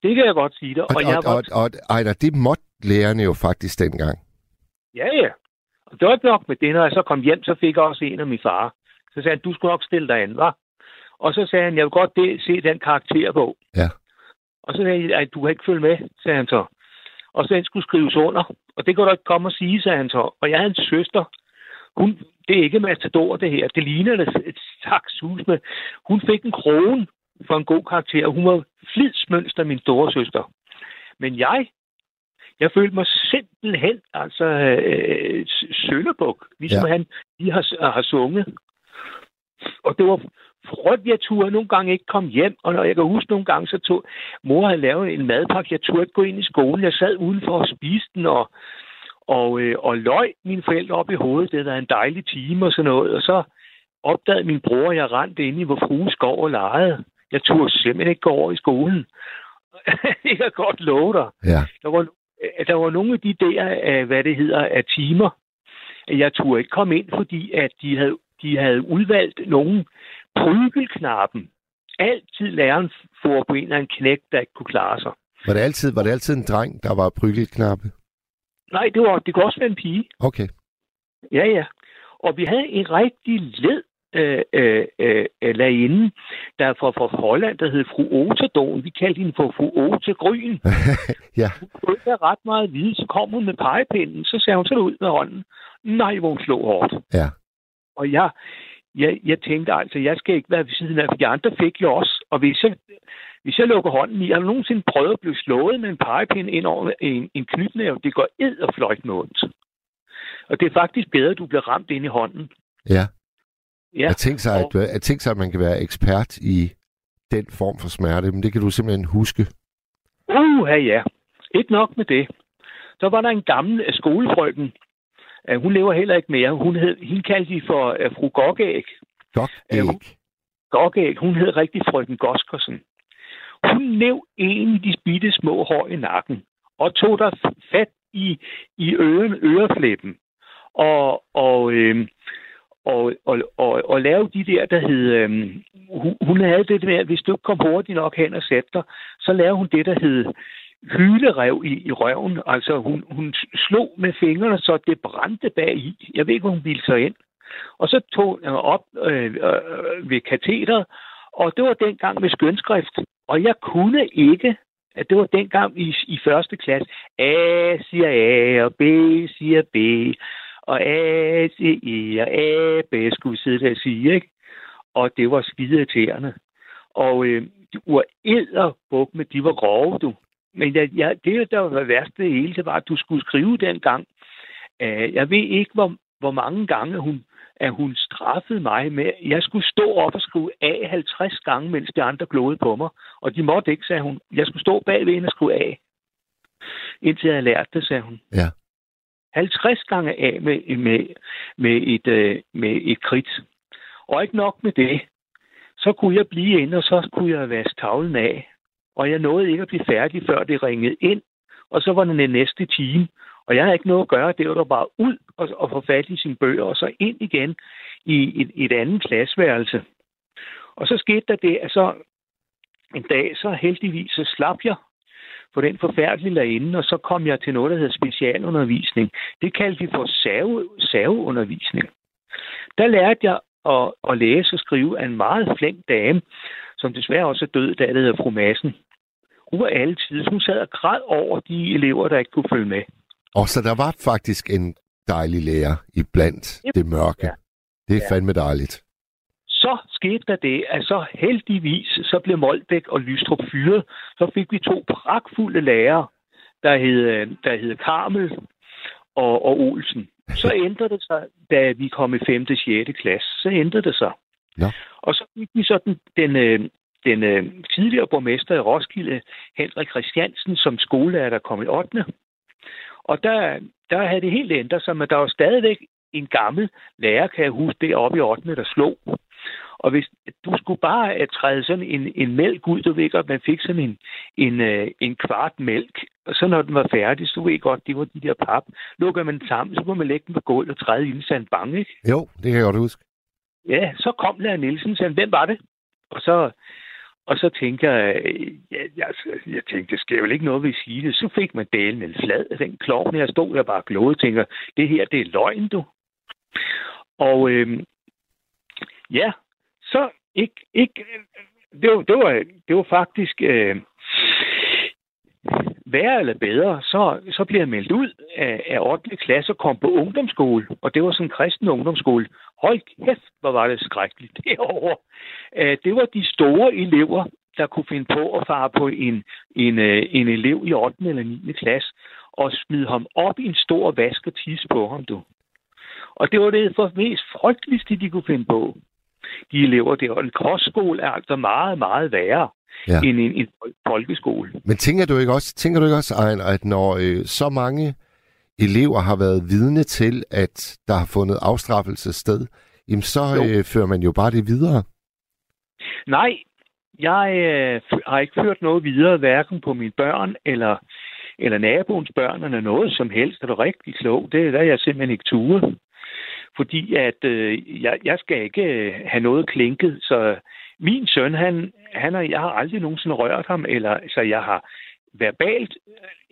Det kan jeg godt sige dig. Og, og, jeg og, var, og, og Ejner, det måtte lærerne jo faktisk dengang. Ja, ja. Og det var ikke nok med det. Når jeg så kom hjem, så fik jeg også en af min far. Så sagde han, du skulle nok stille dig an, hva'? Og så sagde han, jeg vil godt det, se den karakterbog. Ja. Og så sagde jeg, at du kan ikke følge med, sagde han så. Og så den skulle skrives under. Og det kunne du ikke komme og sige, sagde han så. Og jeg havde en søster. Hun, det er ikke matador, det her. Det ligner et, et slags hus med. Hun fik en krone for en god karakter. Hun var flidsmønster, min store søster. Men jeg, jeg følte mig simpelthen altså øh, sønderbuk, ligesom Ja. han lige har, har sunget. Og det var frygteligt, jeg turde nogle gange ikke komme hjem, og når jeg kan huske nogle gange, så tog mor havde lavet en madpakke, jeg turde ikke gå ind i skolen, jeg sad udenfor og spiste den, og, og, øh, og løg mine forældre op i hovedet, det var en dejlig time og sådan noget, og så opdagede min bror, at jeg rendte ind i hvor frue skov og legede. Jeg turde simpelthen ikke gå over i skolen. det kan godt love dig. Ja. Der var, der var nogle af de der, øh, hvad det hedder, af timer, jeg turde ikke komme ind, fordi at de havde, de havde udvalgt nogen prygelknappen. Altid læreren får på en eller anden knæk, der ikke kunne klare sig. Var det altid, var det altid en dreng, der var prygelknappe? Nej, det, var, det kunne også være en pige. Okay. Ja, ja. Og vi havde en rigtig led øh, øh, øh, lærerinde, der er fra, fra Holland, der hed fru Oterdon. Vi kaldte hende for fru Ote Gryn. ja. Hun kunne ret meget vide, så kom hun med pegepinden, så sagde hun så ud med hånden. Nej, hvor hun slog hårdt. Ja. Og jeg, jeg, jeg tænkte altså, jeg skal ikke være ved siden af, for de andre fik jo også. Og hvis jeg, hvis jeg lukker hånden i, har du nogensinde prøvet at blive slået med en pegepind ind over en, en knytnæve? Det går ed og fløjt med ondt. Og det er faktisk bedre, at du bliver ramt ind i hånden. Ja. Ja. Jeg tænkte sig, og- at, jeg tænkte sig, at man kan være ekspert i den form for smerte, men det kan du simpelthen huske. Uha, ja. Ikke nok med det. Så var der en gammel øh, skolefrøken. Uh, hun lever heller ikke mere. Hun hed, hende kaldte de for uh, fru Gokæg. Dok Ja, æg. hun- Gokæg, hun hed rigtig frøken Goskersen. Hun næv en i de bitte små hår i nakken, og tog der fat i, i øren, øreflæppen. Og, og, øh, og, og, og, og lave de der, der hed... Øh, hun, hun havde det med, at hvis du ikke kom hurtigt nok hen og satte dig, så lavede hun det, der hed hylerev i, i røven. Altså, hun, hun slog med fingrene, så det brændte bag i. Jeg ved ikke, hvor hun ville sig ind. Og så tog jeg op øh, øh, ved kateter, og det var dengang med skønskrift. Og jeg kunne ikke, at det var dengang i, i første klasse, A siger A, og B siger B, og A siger E, og A, B skulle vi sidde der og sige, ikke? Og det var skide irriterende. Og øh, de var æderbuk med, de var grove, du. Men jeg, jeg, det, der var værst det hele, det var, at du skulle skrive dengang. Uh, jeg ved ikke, hvor, hvor mange gange hun, at hun straffede mig med, at jeg skulle stå op og skrive A 50 gange, mens de andre glodede på mig. Og de måtte ikke, sagde hun. Jeg skulle stå bagved hende og skrive A. Indtil jeg havde lært det, sagde hun. Ja. 50 gange A med, med, med, et, øh, med et krit. Og ikke nok med det. Så kunne jeg blive inde, og så kunne jeg vaske tavlen af. Og jeg nåede ikke at blive færdig, før det ringede ind. Og så var det den næste time. Og jeg havde ikke noget at gøre. Det var der bare ud og, og få fat i sine bøger, og så ind igen i et, et andet klasseværelse. Og så skete der det, at så en dag, så heldigvis, så slap jeg på den forfærdelige lærerinde, og så kom jeg til noget, der hedder specialundervisning. Det kaldte vi for save, saveundervisning. Der lærte jeg at, at læse og skrive af en meget flink dame, som desværre også er død, der hedder fru Madsen. Hun var altid, hun sad og græd over de elever, der ikke kunne følge med. Og så der var faktisk en dejlig lærer i blandt Yep. det mørke. Ja. Det er Ja. fandme dejligt. Så skete der det, at så heldigvis, så blev Molbæk og Lystrup fyret. Så fik vi to pragtfulde lærere, der hed, der hed Karmel og, og Olsen. Så ændrede det sig, da vi kom i 5. og 6. klasse, så ændrede det sig. Nå. Og så fik vi så den, den, øh, den øh, tidligere borgmester i Roskilde, Henrik Christiansen, som skolelærer, der kom i 8. Og der, der havde det helt ændret sig, men der var stadigvæk en gammel lærer, kan jeg huske, deroppe i 8. der slog. Og hvis du skulle bare uh, træde sådan en, en mælk ud, du ved godt, man fik sådan en, en, uh, en kvart mælk, og så når den var færdig, så ved jeg godt, det var de der pap. Lukker man den sammen, så må man lægge den på gulvet og træde ind i en bange, ikke? Jo, det kan jeg godt huske. Ja, så kom Lærer Nielsen og sagde, hvem var det? Og så, og så tænker jeg, ja, jeg, altså, jeg tænkte, det sker vel ikke noget vi siger det. Så fik man dalen en flad af den klovn. Jeg stod der bare og og tænker, det her, det er løgn, du. Og øhm, ja, så ikke, ikke det, var, det, var, det var faktisk øh, værre eller bedre, så, så blev jeg meldt ud af, af 8. klasse og kom på ungdomsskole, og det var sådan en kristen ungdomsskole. Hold kæft, hvor var det skrækkeligt derovre. Øh, det var de store elever, der kunne finde på at fare på en, en, øh, en elev i 8. eller 9. klasse og smide ham op i en stor vask og tisse på ham, du. Og det var det for mest frygteligste, de kunne finde på. De elever der. Og en kostskole er altså meget, meget værre Ja. end en, en folkeskole. Men tænker du ikke også, tænker du ikke også Ejner, at når øh, så mange elever har været vidne til, at der har fundet afstraffelse sted, jamen så Jo. øh, fører man jo bare det videre. Nej, jeg øh, har ikke ført noget videre, hverken på mine børn eller, eller naboens børn, eller noget som helst. Er rigtig klogt. Det er der, jeg simpelthen ikke ture. Fordi at øh, jeg, jeg skal ikke øh, have noget klinket. Så min søn, han, han og jeg har aldrig nogensinde rørt ham, eller så jeg har verbalt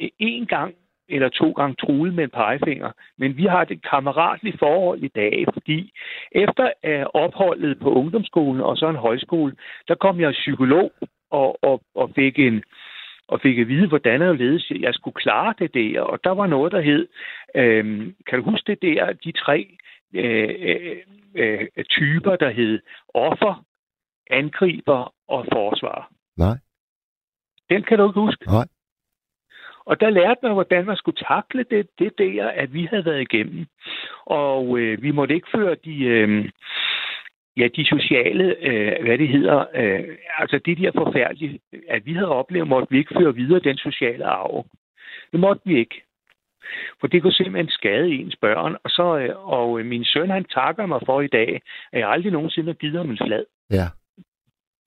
øh, en gang eller to gange truet med en pegefinger. Men vi har et kammeratligt forhold i dag, fordi efter øh, opholdet på ungdomsskolen og så en højskole, der kom jeg psykolog og, og, og fik en og fik at vide, hvordan jeg ledes, jeg skulle klare det der. Og der var noget, der hed, øh, kan du huske det der, de tre øh, øh, øh typer, der hed offer, angriber og forsvar. Nej. Den kan du ikke huske? Nej. Og der lærte man, hvordan man skulle takle det, det der, at vi havde været igennem. Og øh, vi måtte ikke føre de, øh, ja, de sociale, øh, hvad det hedder, øh, altså de der forfærdelige, at vi havde oplevet, måtte vi ikke føre videre den sociale arv. Det måtte vi ikke. For det kunne simpelthen skade ens børn. Og, så, øh, og min søn, han takker mig for i dag, at jeg aldrig nogensinde har givet ham en flad. Ja.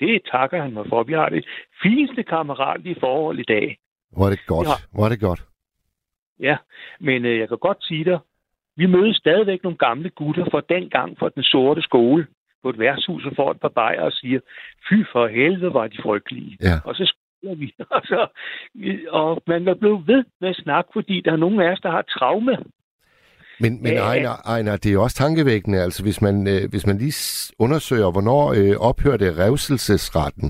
Det takker han mig for. Vi har det fineste kammeratlige forhold i dag. Hvor er det godt. Ja. Hvor er det godt. Ja, men øh, jeg kan godt sige dig, Vi mødte stadigvæk nogle gamle gutter fra dengang fra den sorte skole på et værtshus og får et par bajer og siger, fy for helvede var de frygtelige. Ja. Og så skoler vi. Og, så, og man er blevet ved med at snakke, fordi der er nogle af os, der har traume. Men, men Ja, ja. Ejner, Ejner, det er jo også tankevækkende, altså hvis man, øh, hvis man lige undersøger, hvornår øh, ophørte revselsesretten.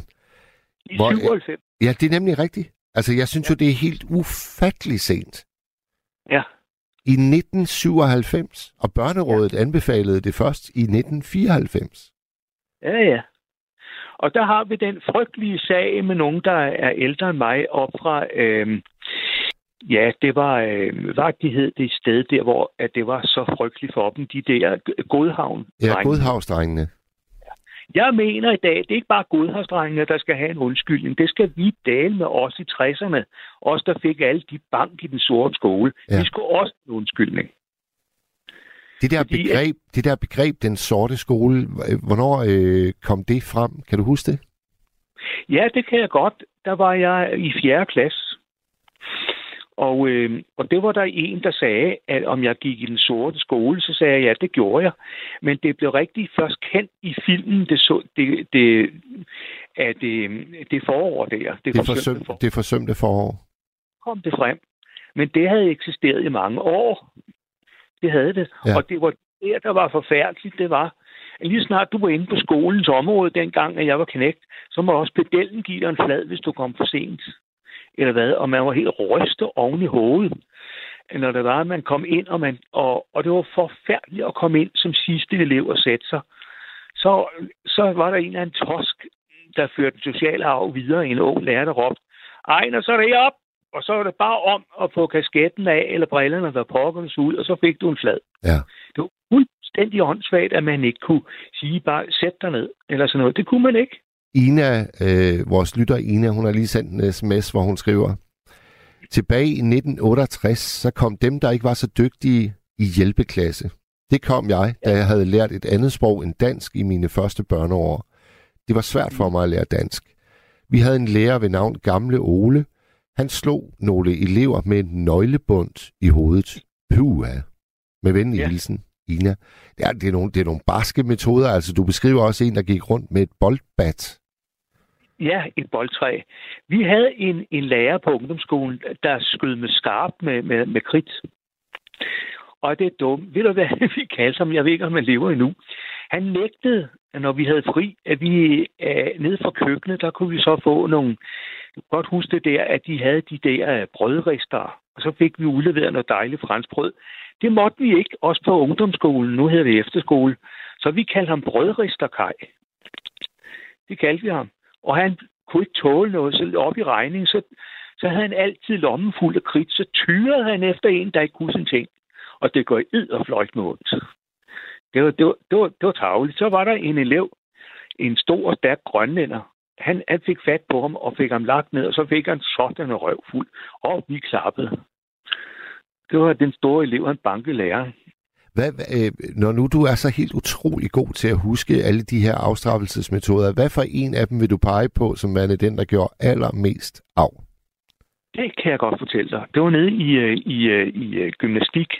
I Hvor- 97. Ja, det er nemlig rigtigt. Altså, jeg synes jo, det er helt ufattelig sent. Ja. I 1997, og Børnerådet ja. anbefalede det først i 1994. Ja, ja. Og der har vi den frygtelige sag med nogen, der er ældre end mig, op fra, øh, ja, det var, øh, hvad de hed det sted der, hvor at det var så frygteligt for dem, de der Godhavn. Ja, Godhavsdrengene. Jeg mener i dag, det er ikke bare Godhavsdrengene, der skal have en undskyldning. Det skal vi dele med os i 60'erne. Os, der fik alle de bank i den sorte skole. Ja. Vi skulle også have en undskyldning. Det der, Fordi, begreb, det der begreb, den sorte skole, hvornår øh, kom det frem? Kan du huske det? Ja, det kan jeg godt. Der var jeg i 4. klasse. Og, øh, og det var der en, der sagde, at om jeg gik i den sorte skole, så sagde jeg, ja, det gjorde jeg. Men det blev rigtig først kendt i filmen, det, så, det, det, at det, det forår der. Det, Det, forsømte forsøm, forår. det forsømte forår. kom det frem. Men det havde eksisteret i mange år. Det havde det. Ja. Og det var der, der var forfærdeligt. Det var, lige snart du var inde på skolens område, dengang at jeg var knægt, så må også pedellen give dig en flad, hvis du kom for sent. Eller hvad? Og man var helt rystet oven i hovedet. Når det var, at man kom ind, og, man, og, og det var forfærdeligt at komme ind som sidste elev og sætte sig. Så, så var der en eller anden tosk, der førte den sociale arv videre. En ung lærer, der råbte, Ejner, så er det op! Og så var det bare om at få kasketten af, eller brillerne, der pokkerne ud, og så fik du en flad. Ja. Det var fuldstændig åndssvagt, at man ikke kunne sige bare, sæt dig ned, eller sådan noget. Det kunne man ikke. Ina, øh, vores lytter Ina, hun har lige sendt en sms, hvor hun skriver, tilbage i 1968, så kom dem, der ikke var så dygtige i hjælpeklasse. Det kom jeg, da jeg havde lært et andet sprog end dansk i mine første børneår. Det var svært for mig at lære dansk. Vi havde en lærer ved navn Gamle Ole. Han slog nogle elever med en nøglebund i hovedet. Puha. Med venlig ja. Hilsen, Ina. Ja, det, er nogle, det er nogle barske metoder. Altså, du beskriver også en, der gik rundt med et boldbat. Ja, et boldtræ. Vi havde en, en lærer på ungdomsskolen, der skød med skarp med, med, med kridt. Og det er dumt. Ved du, hvad vi kaldte ham? Jeg ved ikke, om han lever endnu. Han nægtede, når vi havde fri, at vi øh, nede fra køkkenet, der kunne vi så få nogle... Jeg kan godt huske det der, at de havde de der øh, brødrister, og så fik vi udleveret noget dejligt franskbrød. Det måtte vi ikke, også på ungdomsskolen. Nu hedder det efterskole. Så vi kaldte ham brødristerkaj. Det kaldte vi ham. Og han kunne ikke tåle noget, så op i regning, så, så havde han altid lommen fuld af kridt, så tyrede han efter en, der ikke kunne sin ting. Og det går id og fløjt med ondt. Det var, det, var, det, var, det var tageligt. Så var der en elev, en stor og stærk grønlænder. Han, han fik fat på ham og fik ham lagt ned, og så fik han sådan en røv fuld. Og vi klappede. Det var den store elev, han bankede læreren. Hvad, øh, når nu du er så helt utrolig god til at huske alle de her afstraffelsesmetoder, hvad for en af dem vil du pege på, som værende den, der gjorde allermest af? Det kan jeg godt fortælle dig. Det var nede i, øh, i, øh, i, i gymnastik.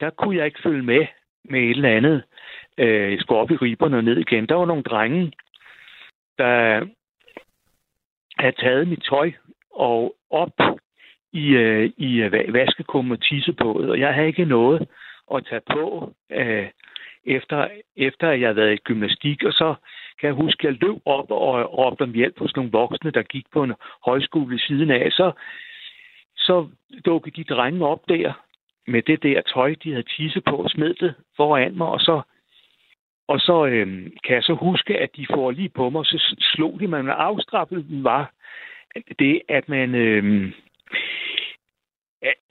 Der kunne jeg ikke følge med med et eller andet. Jeg skulle op i riberne og ned igen. Der var nogle drenge, der havde taget mit tøj og op i, øh, i øh, vaskekum og tissebåd, og jeg havde ikke noget at tage på, øh, efter, efter at jeg havde været i gymnastik, og så kan jeg huske, at jeg løb op og råbte om hjælp hos nogle voksne, der gik på en højskole ved siden af. Så, så dukkede de drenge op der med det der tøj, de havde tisse på og smed det foran mig, og så, og så øh, kan jeg så huske, at de får lige på mig, og så slog de mig, men afstraffet var det, at man... Øh,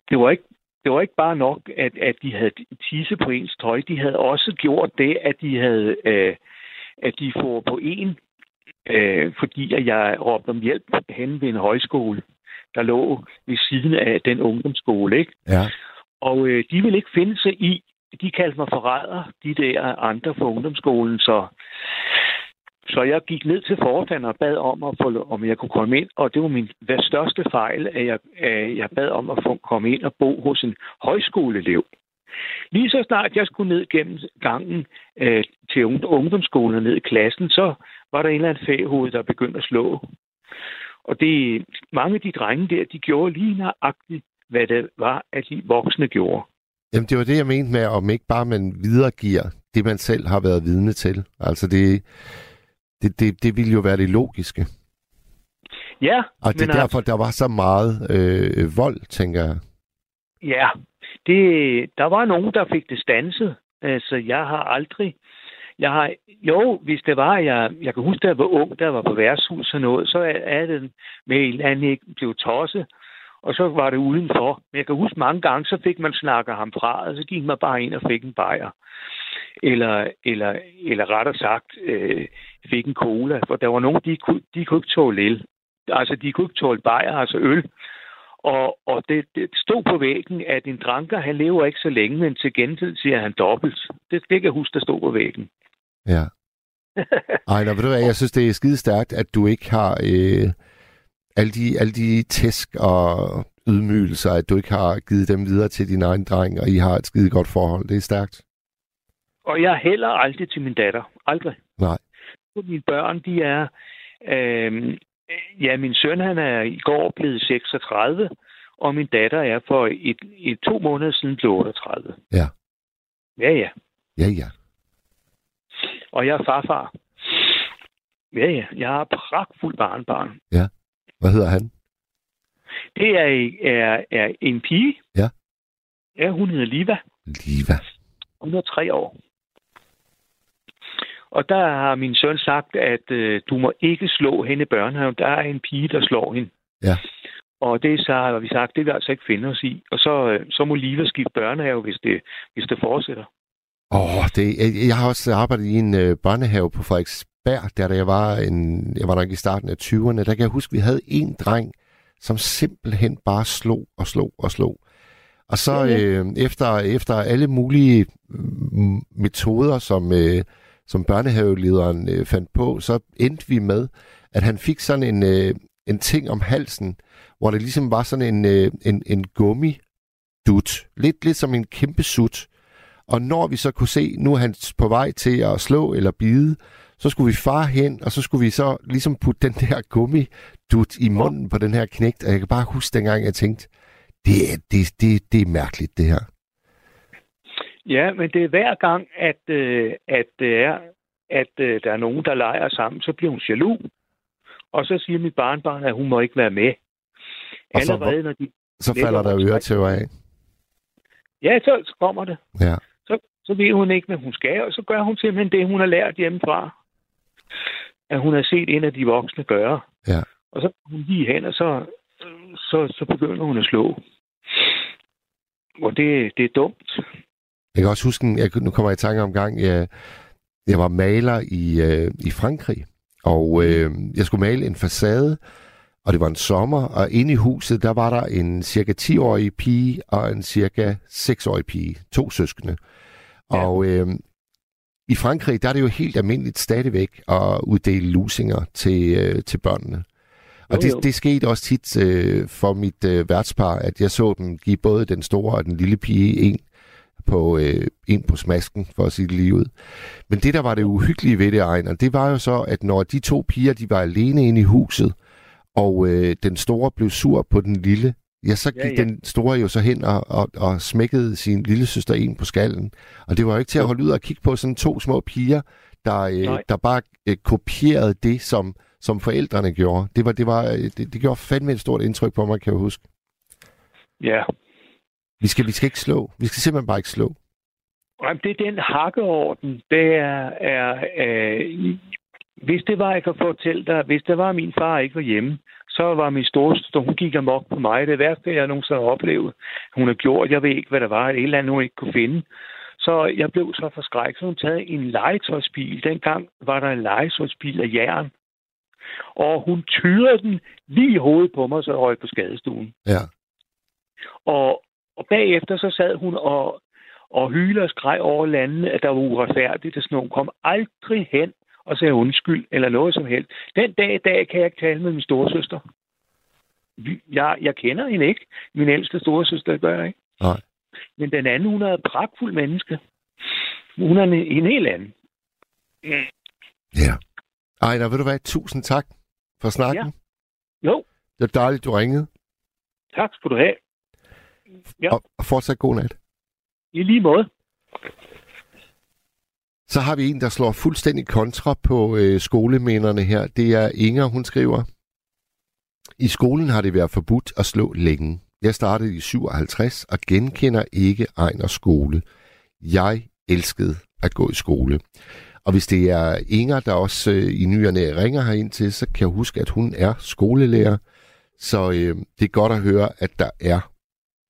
det var ikke det var ikke bare nok, at, at de havde tisse på ens tøj. De havde også gjort det, at de havde øh, at de får på en, øh, fordi at jeg råbte om hjælp hen ved en højskole, der lå ved siden af den ungdomsskole. Ikke? Ja. Og øh, de ville ikke finde sig i, de kaldte mig forræder, de der andre fra ungdomsskolen, så, så jeg gik ned til forstanderen og bad om, at få, om jeg kunne komme ind, og det var min hvad største fejl, at jeg, at jeg bad om at få komme ind og bo hos en højskoleelev. Lige så snart jeg skulle ned gennem gangen øh, til ungdomsskolen og ned i klassen, så var der en eller anden faghoved, der begyndte at slå. Og det, mange af de drenge der, de gjorde lige nøjagtigt, hvad det var, at de voksne gjorde. Jamen, det var det, jeg mente med, om ikke bare man videregiver det, man selv har været vidne til. Altså, det, det, det, det ville jo være det logiske. Ja, Og det er derfor, altså, der var så meget øh, vold, tænker jeg. ja, det, der var nogen, der fik det stanset. Altså, jeg har aldrig... Jeg har, jo, hvis det var, jeg, jeg kan huske, da jeg var ung, der var på værtshus og noget, så er, det med en eller anden ikke blev tosset, og så var det udenfor. Men jeg kan huske mange gange, så fik man snakker ham fra, og så gik man bare ind og fik en bajer. Eller, eller, eller rettere sagt, øh, fik en cola, for der var nogen, de kunne, de kunne ikke tåle el. Altså, de kunne ikke tåle bajer, altså øl. Og, og det, det stod på væggen, at en dranker, han lever ikke så længe, men til gengæld siger han dobbelt. Det, det kan jeg huske, der stod på væggen. Ja. Ej, nå, ved du hvad, jeg synes, det er skide stærkt, at du ikke har øh, alle, de, alle de tæsk og ydmygelser, at du ikke har givet dem videre til din egen dreng, og I har et skide godt forhold. Det er stærkt. Og jeg heller aldrig til min datter. Aldrig. Nej. Mine børn, de er... Øh, ja, min søn, han er i går blevet 36, og min datter er for et, et to måneder siden blevet 38. Ja. Ja, ja. Ja, ja. Og jeg er farfar. Ja, ja. Jeg har pragtfuld barnbarn. Hvad hedder han? Det er, er, er en pige. Ja. Ja, hun hedder Liva. Liva. Hun er tre år. Og der har min søn sagt, at øh, du må ikke slå hende i børnehaven. Der er en pige, der slår hende. Ja. Og det så har vi sagt, det vil vi altså ikke finde os i. Og så, øh, så må Liva skifte børnehave, hvis det, hvis det fortsætter. Åh, oh, det, jeg, har også arbejdet i en øh, børnehave på Frederiksberg, der da jeg var, en, jeg var nok i starten af 20'erne. Der kan jeg huske, at vi havde en dreng, som simpelthen bare slog og slog og slog. Og så øh, efter, efter alle mulige mm, metoder, som, øh, som børnehavelederen øh, fandt på, så endte vi med, at han fik sådan en, øh, en ting om halsen, hvor det ligesom var sådan en, øh, en, en gummidut. Lidt, lidt som en kæmpe sut. Og når vi så kunne se, nu er han på vej til at slå eller bide, så skulle vi far hen, og så skulle vi så ligesom putte den der gummidut i munden på den her knægt. Og jeg kan bare huske dengang, jeg tænkte, det, er- det, det, det er mærkeligt, det her. Ja, men det er hver gang, at, øh, at det er, at øh, der er nogen, der leger sammen, så bliver hun jaloux. Og så siger mit barnbarn, at hun må ikke være med. Og så- Allerede, når de... Så falder der øretæver af. Ja, så, så kommer det. Ja. Så, så ved hun ikke, hvad hun skal, og så gør hun simpelthen det, hun har lært hjemmefra. At hun har set en af de voksne gøre. Ja. Og så hun lige hen, og så, så, så begynder hun at slå. Og det, det er dumt. Jeg kan også huske, jeg, nu kommer jeg i tanke om gang, jeg, jeg var maler i, øh, i Frankrig, og øh, jeg skulle male en facade, og det var en sommer, og inde i huset, der var der en cirka 10-årig pige og en cirka 6-årig pige, to søskende. Ja. Og øh, i Frankrig, der er det jo helt almindeligt stadigvæk at uddele lusinger til, øh, til børnene. Og Jo, det, det skete også tit øh, for mit øh, værtspar, at jeg så dem give både den store og den lille pige en på, øh, ind på smasken, for at sige det lige ud. Men det, der var det uhyggelige ved det, Ejner, det var jo så, at når de to piger, de var alene inde i huset, og øh, den store blev sur på den lille, ja, så gik Ja, ja, den store jo så hen og, og, og smækkede sin lille søster ind på skallen. Og det var jo ikke til at holde ud og kigge på sådan to små piger, der, øh, Nej. der bare øh, kopierede det, som, som forældrene gjorde. Det, var, det, var, øh, det, det gjorde fandme et stort indtryk på mig, kan jeg huske. Ja. Vi skal, vi skal ikke slå. Vi skal simpelthen bare ikke slå. Jamen, det er den hakkeorden. Det er, er øh, hvis det var, jeg kan fortælle dig, hvis det var, min far ikke var hjemme, så var min storesøster, hun gik amok på mig. Det værste, jeg nogensinde har oplevet, hun har gjort. Jeg ved ikke, hvad der var. Et eller andet, hun ikke kunne finde. Så jeg blev så forskrækket. Så hun taget en legetøjsbil. Dengang var der en legetøjsbil af jern. Og hun tyrede den lige i hovedet på mig, så jeg røg på skadestuen. Ja. Og, og bagefter så sad hun og, og hylede og skreg over landene, at der var uretfærdigt, og sådan noget. Hun kom aldrig hen og sagde undskyld eller noget som helst. Den dag i dag kan jeg ikke tale med min storesøster. Jeg, jeg kender hende ikke. Min ældste storesøster gør jeg ikke. Nej. Men den anden, hun er et pragtfuld menneske. Hun er en, en helt anden. Ja. Ejner, vil du være tusind tak for snakken. Ja. Jo, Det var dejligt, du ringede. tak skal du have. Ja. Og, og fortsat god nat. I lige måde. Så har vi en, der slår fuldstændig kontra på øh, skolemænderne her. Det er Inger, hun skriver. I skolen har det været forbudt at slå længe. Jeg startede i 57 og genkender ikke Ejner skole. Jeg elskede at gå i skole. Og hvis det er Inger, der også øh, i nyerne ringer her ind til, så kan jeg huske, at hun er skolelærer. Så øh, det er godt at høre, at der er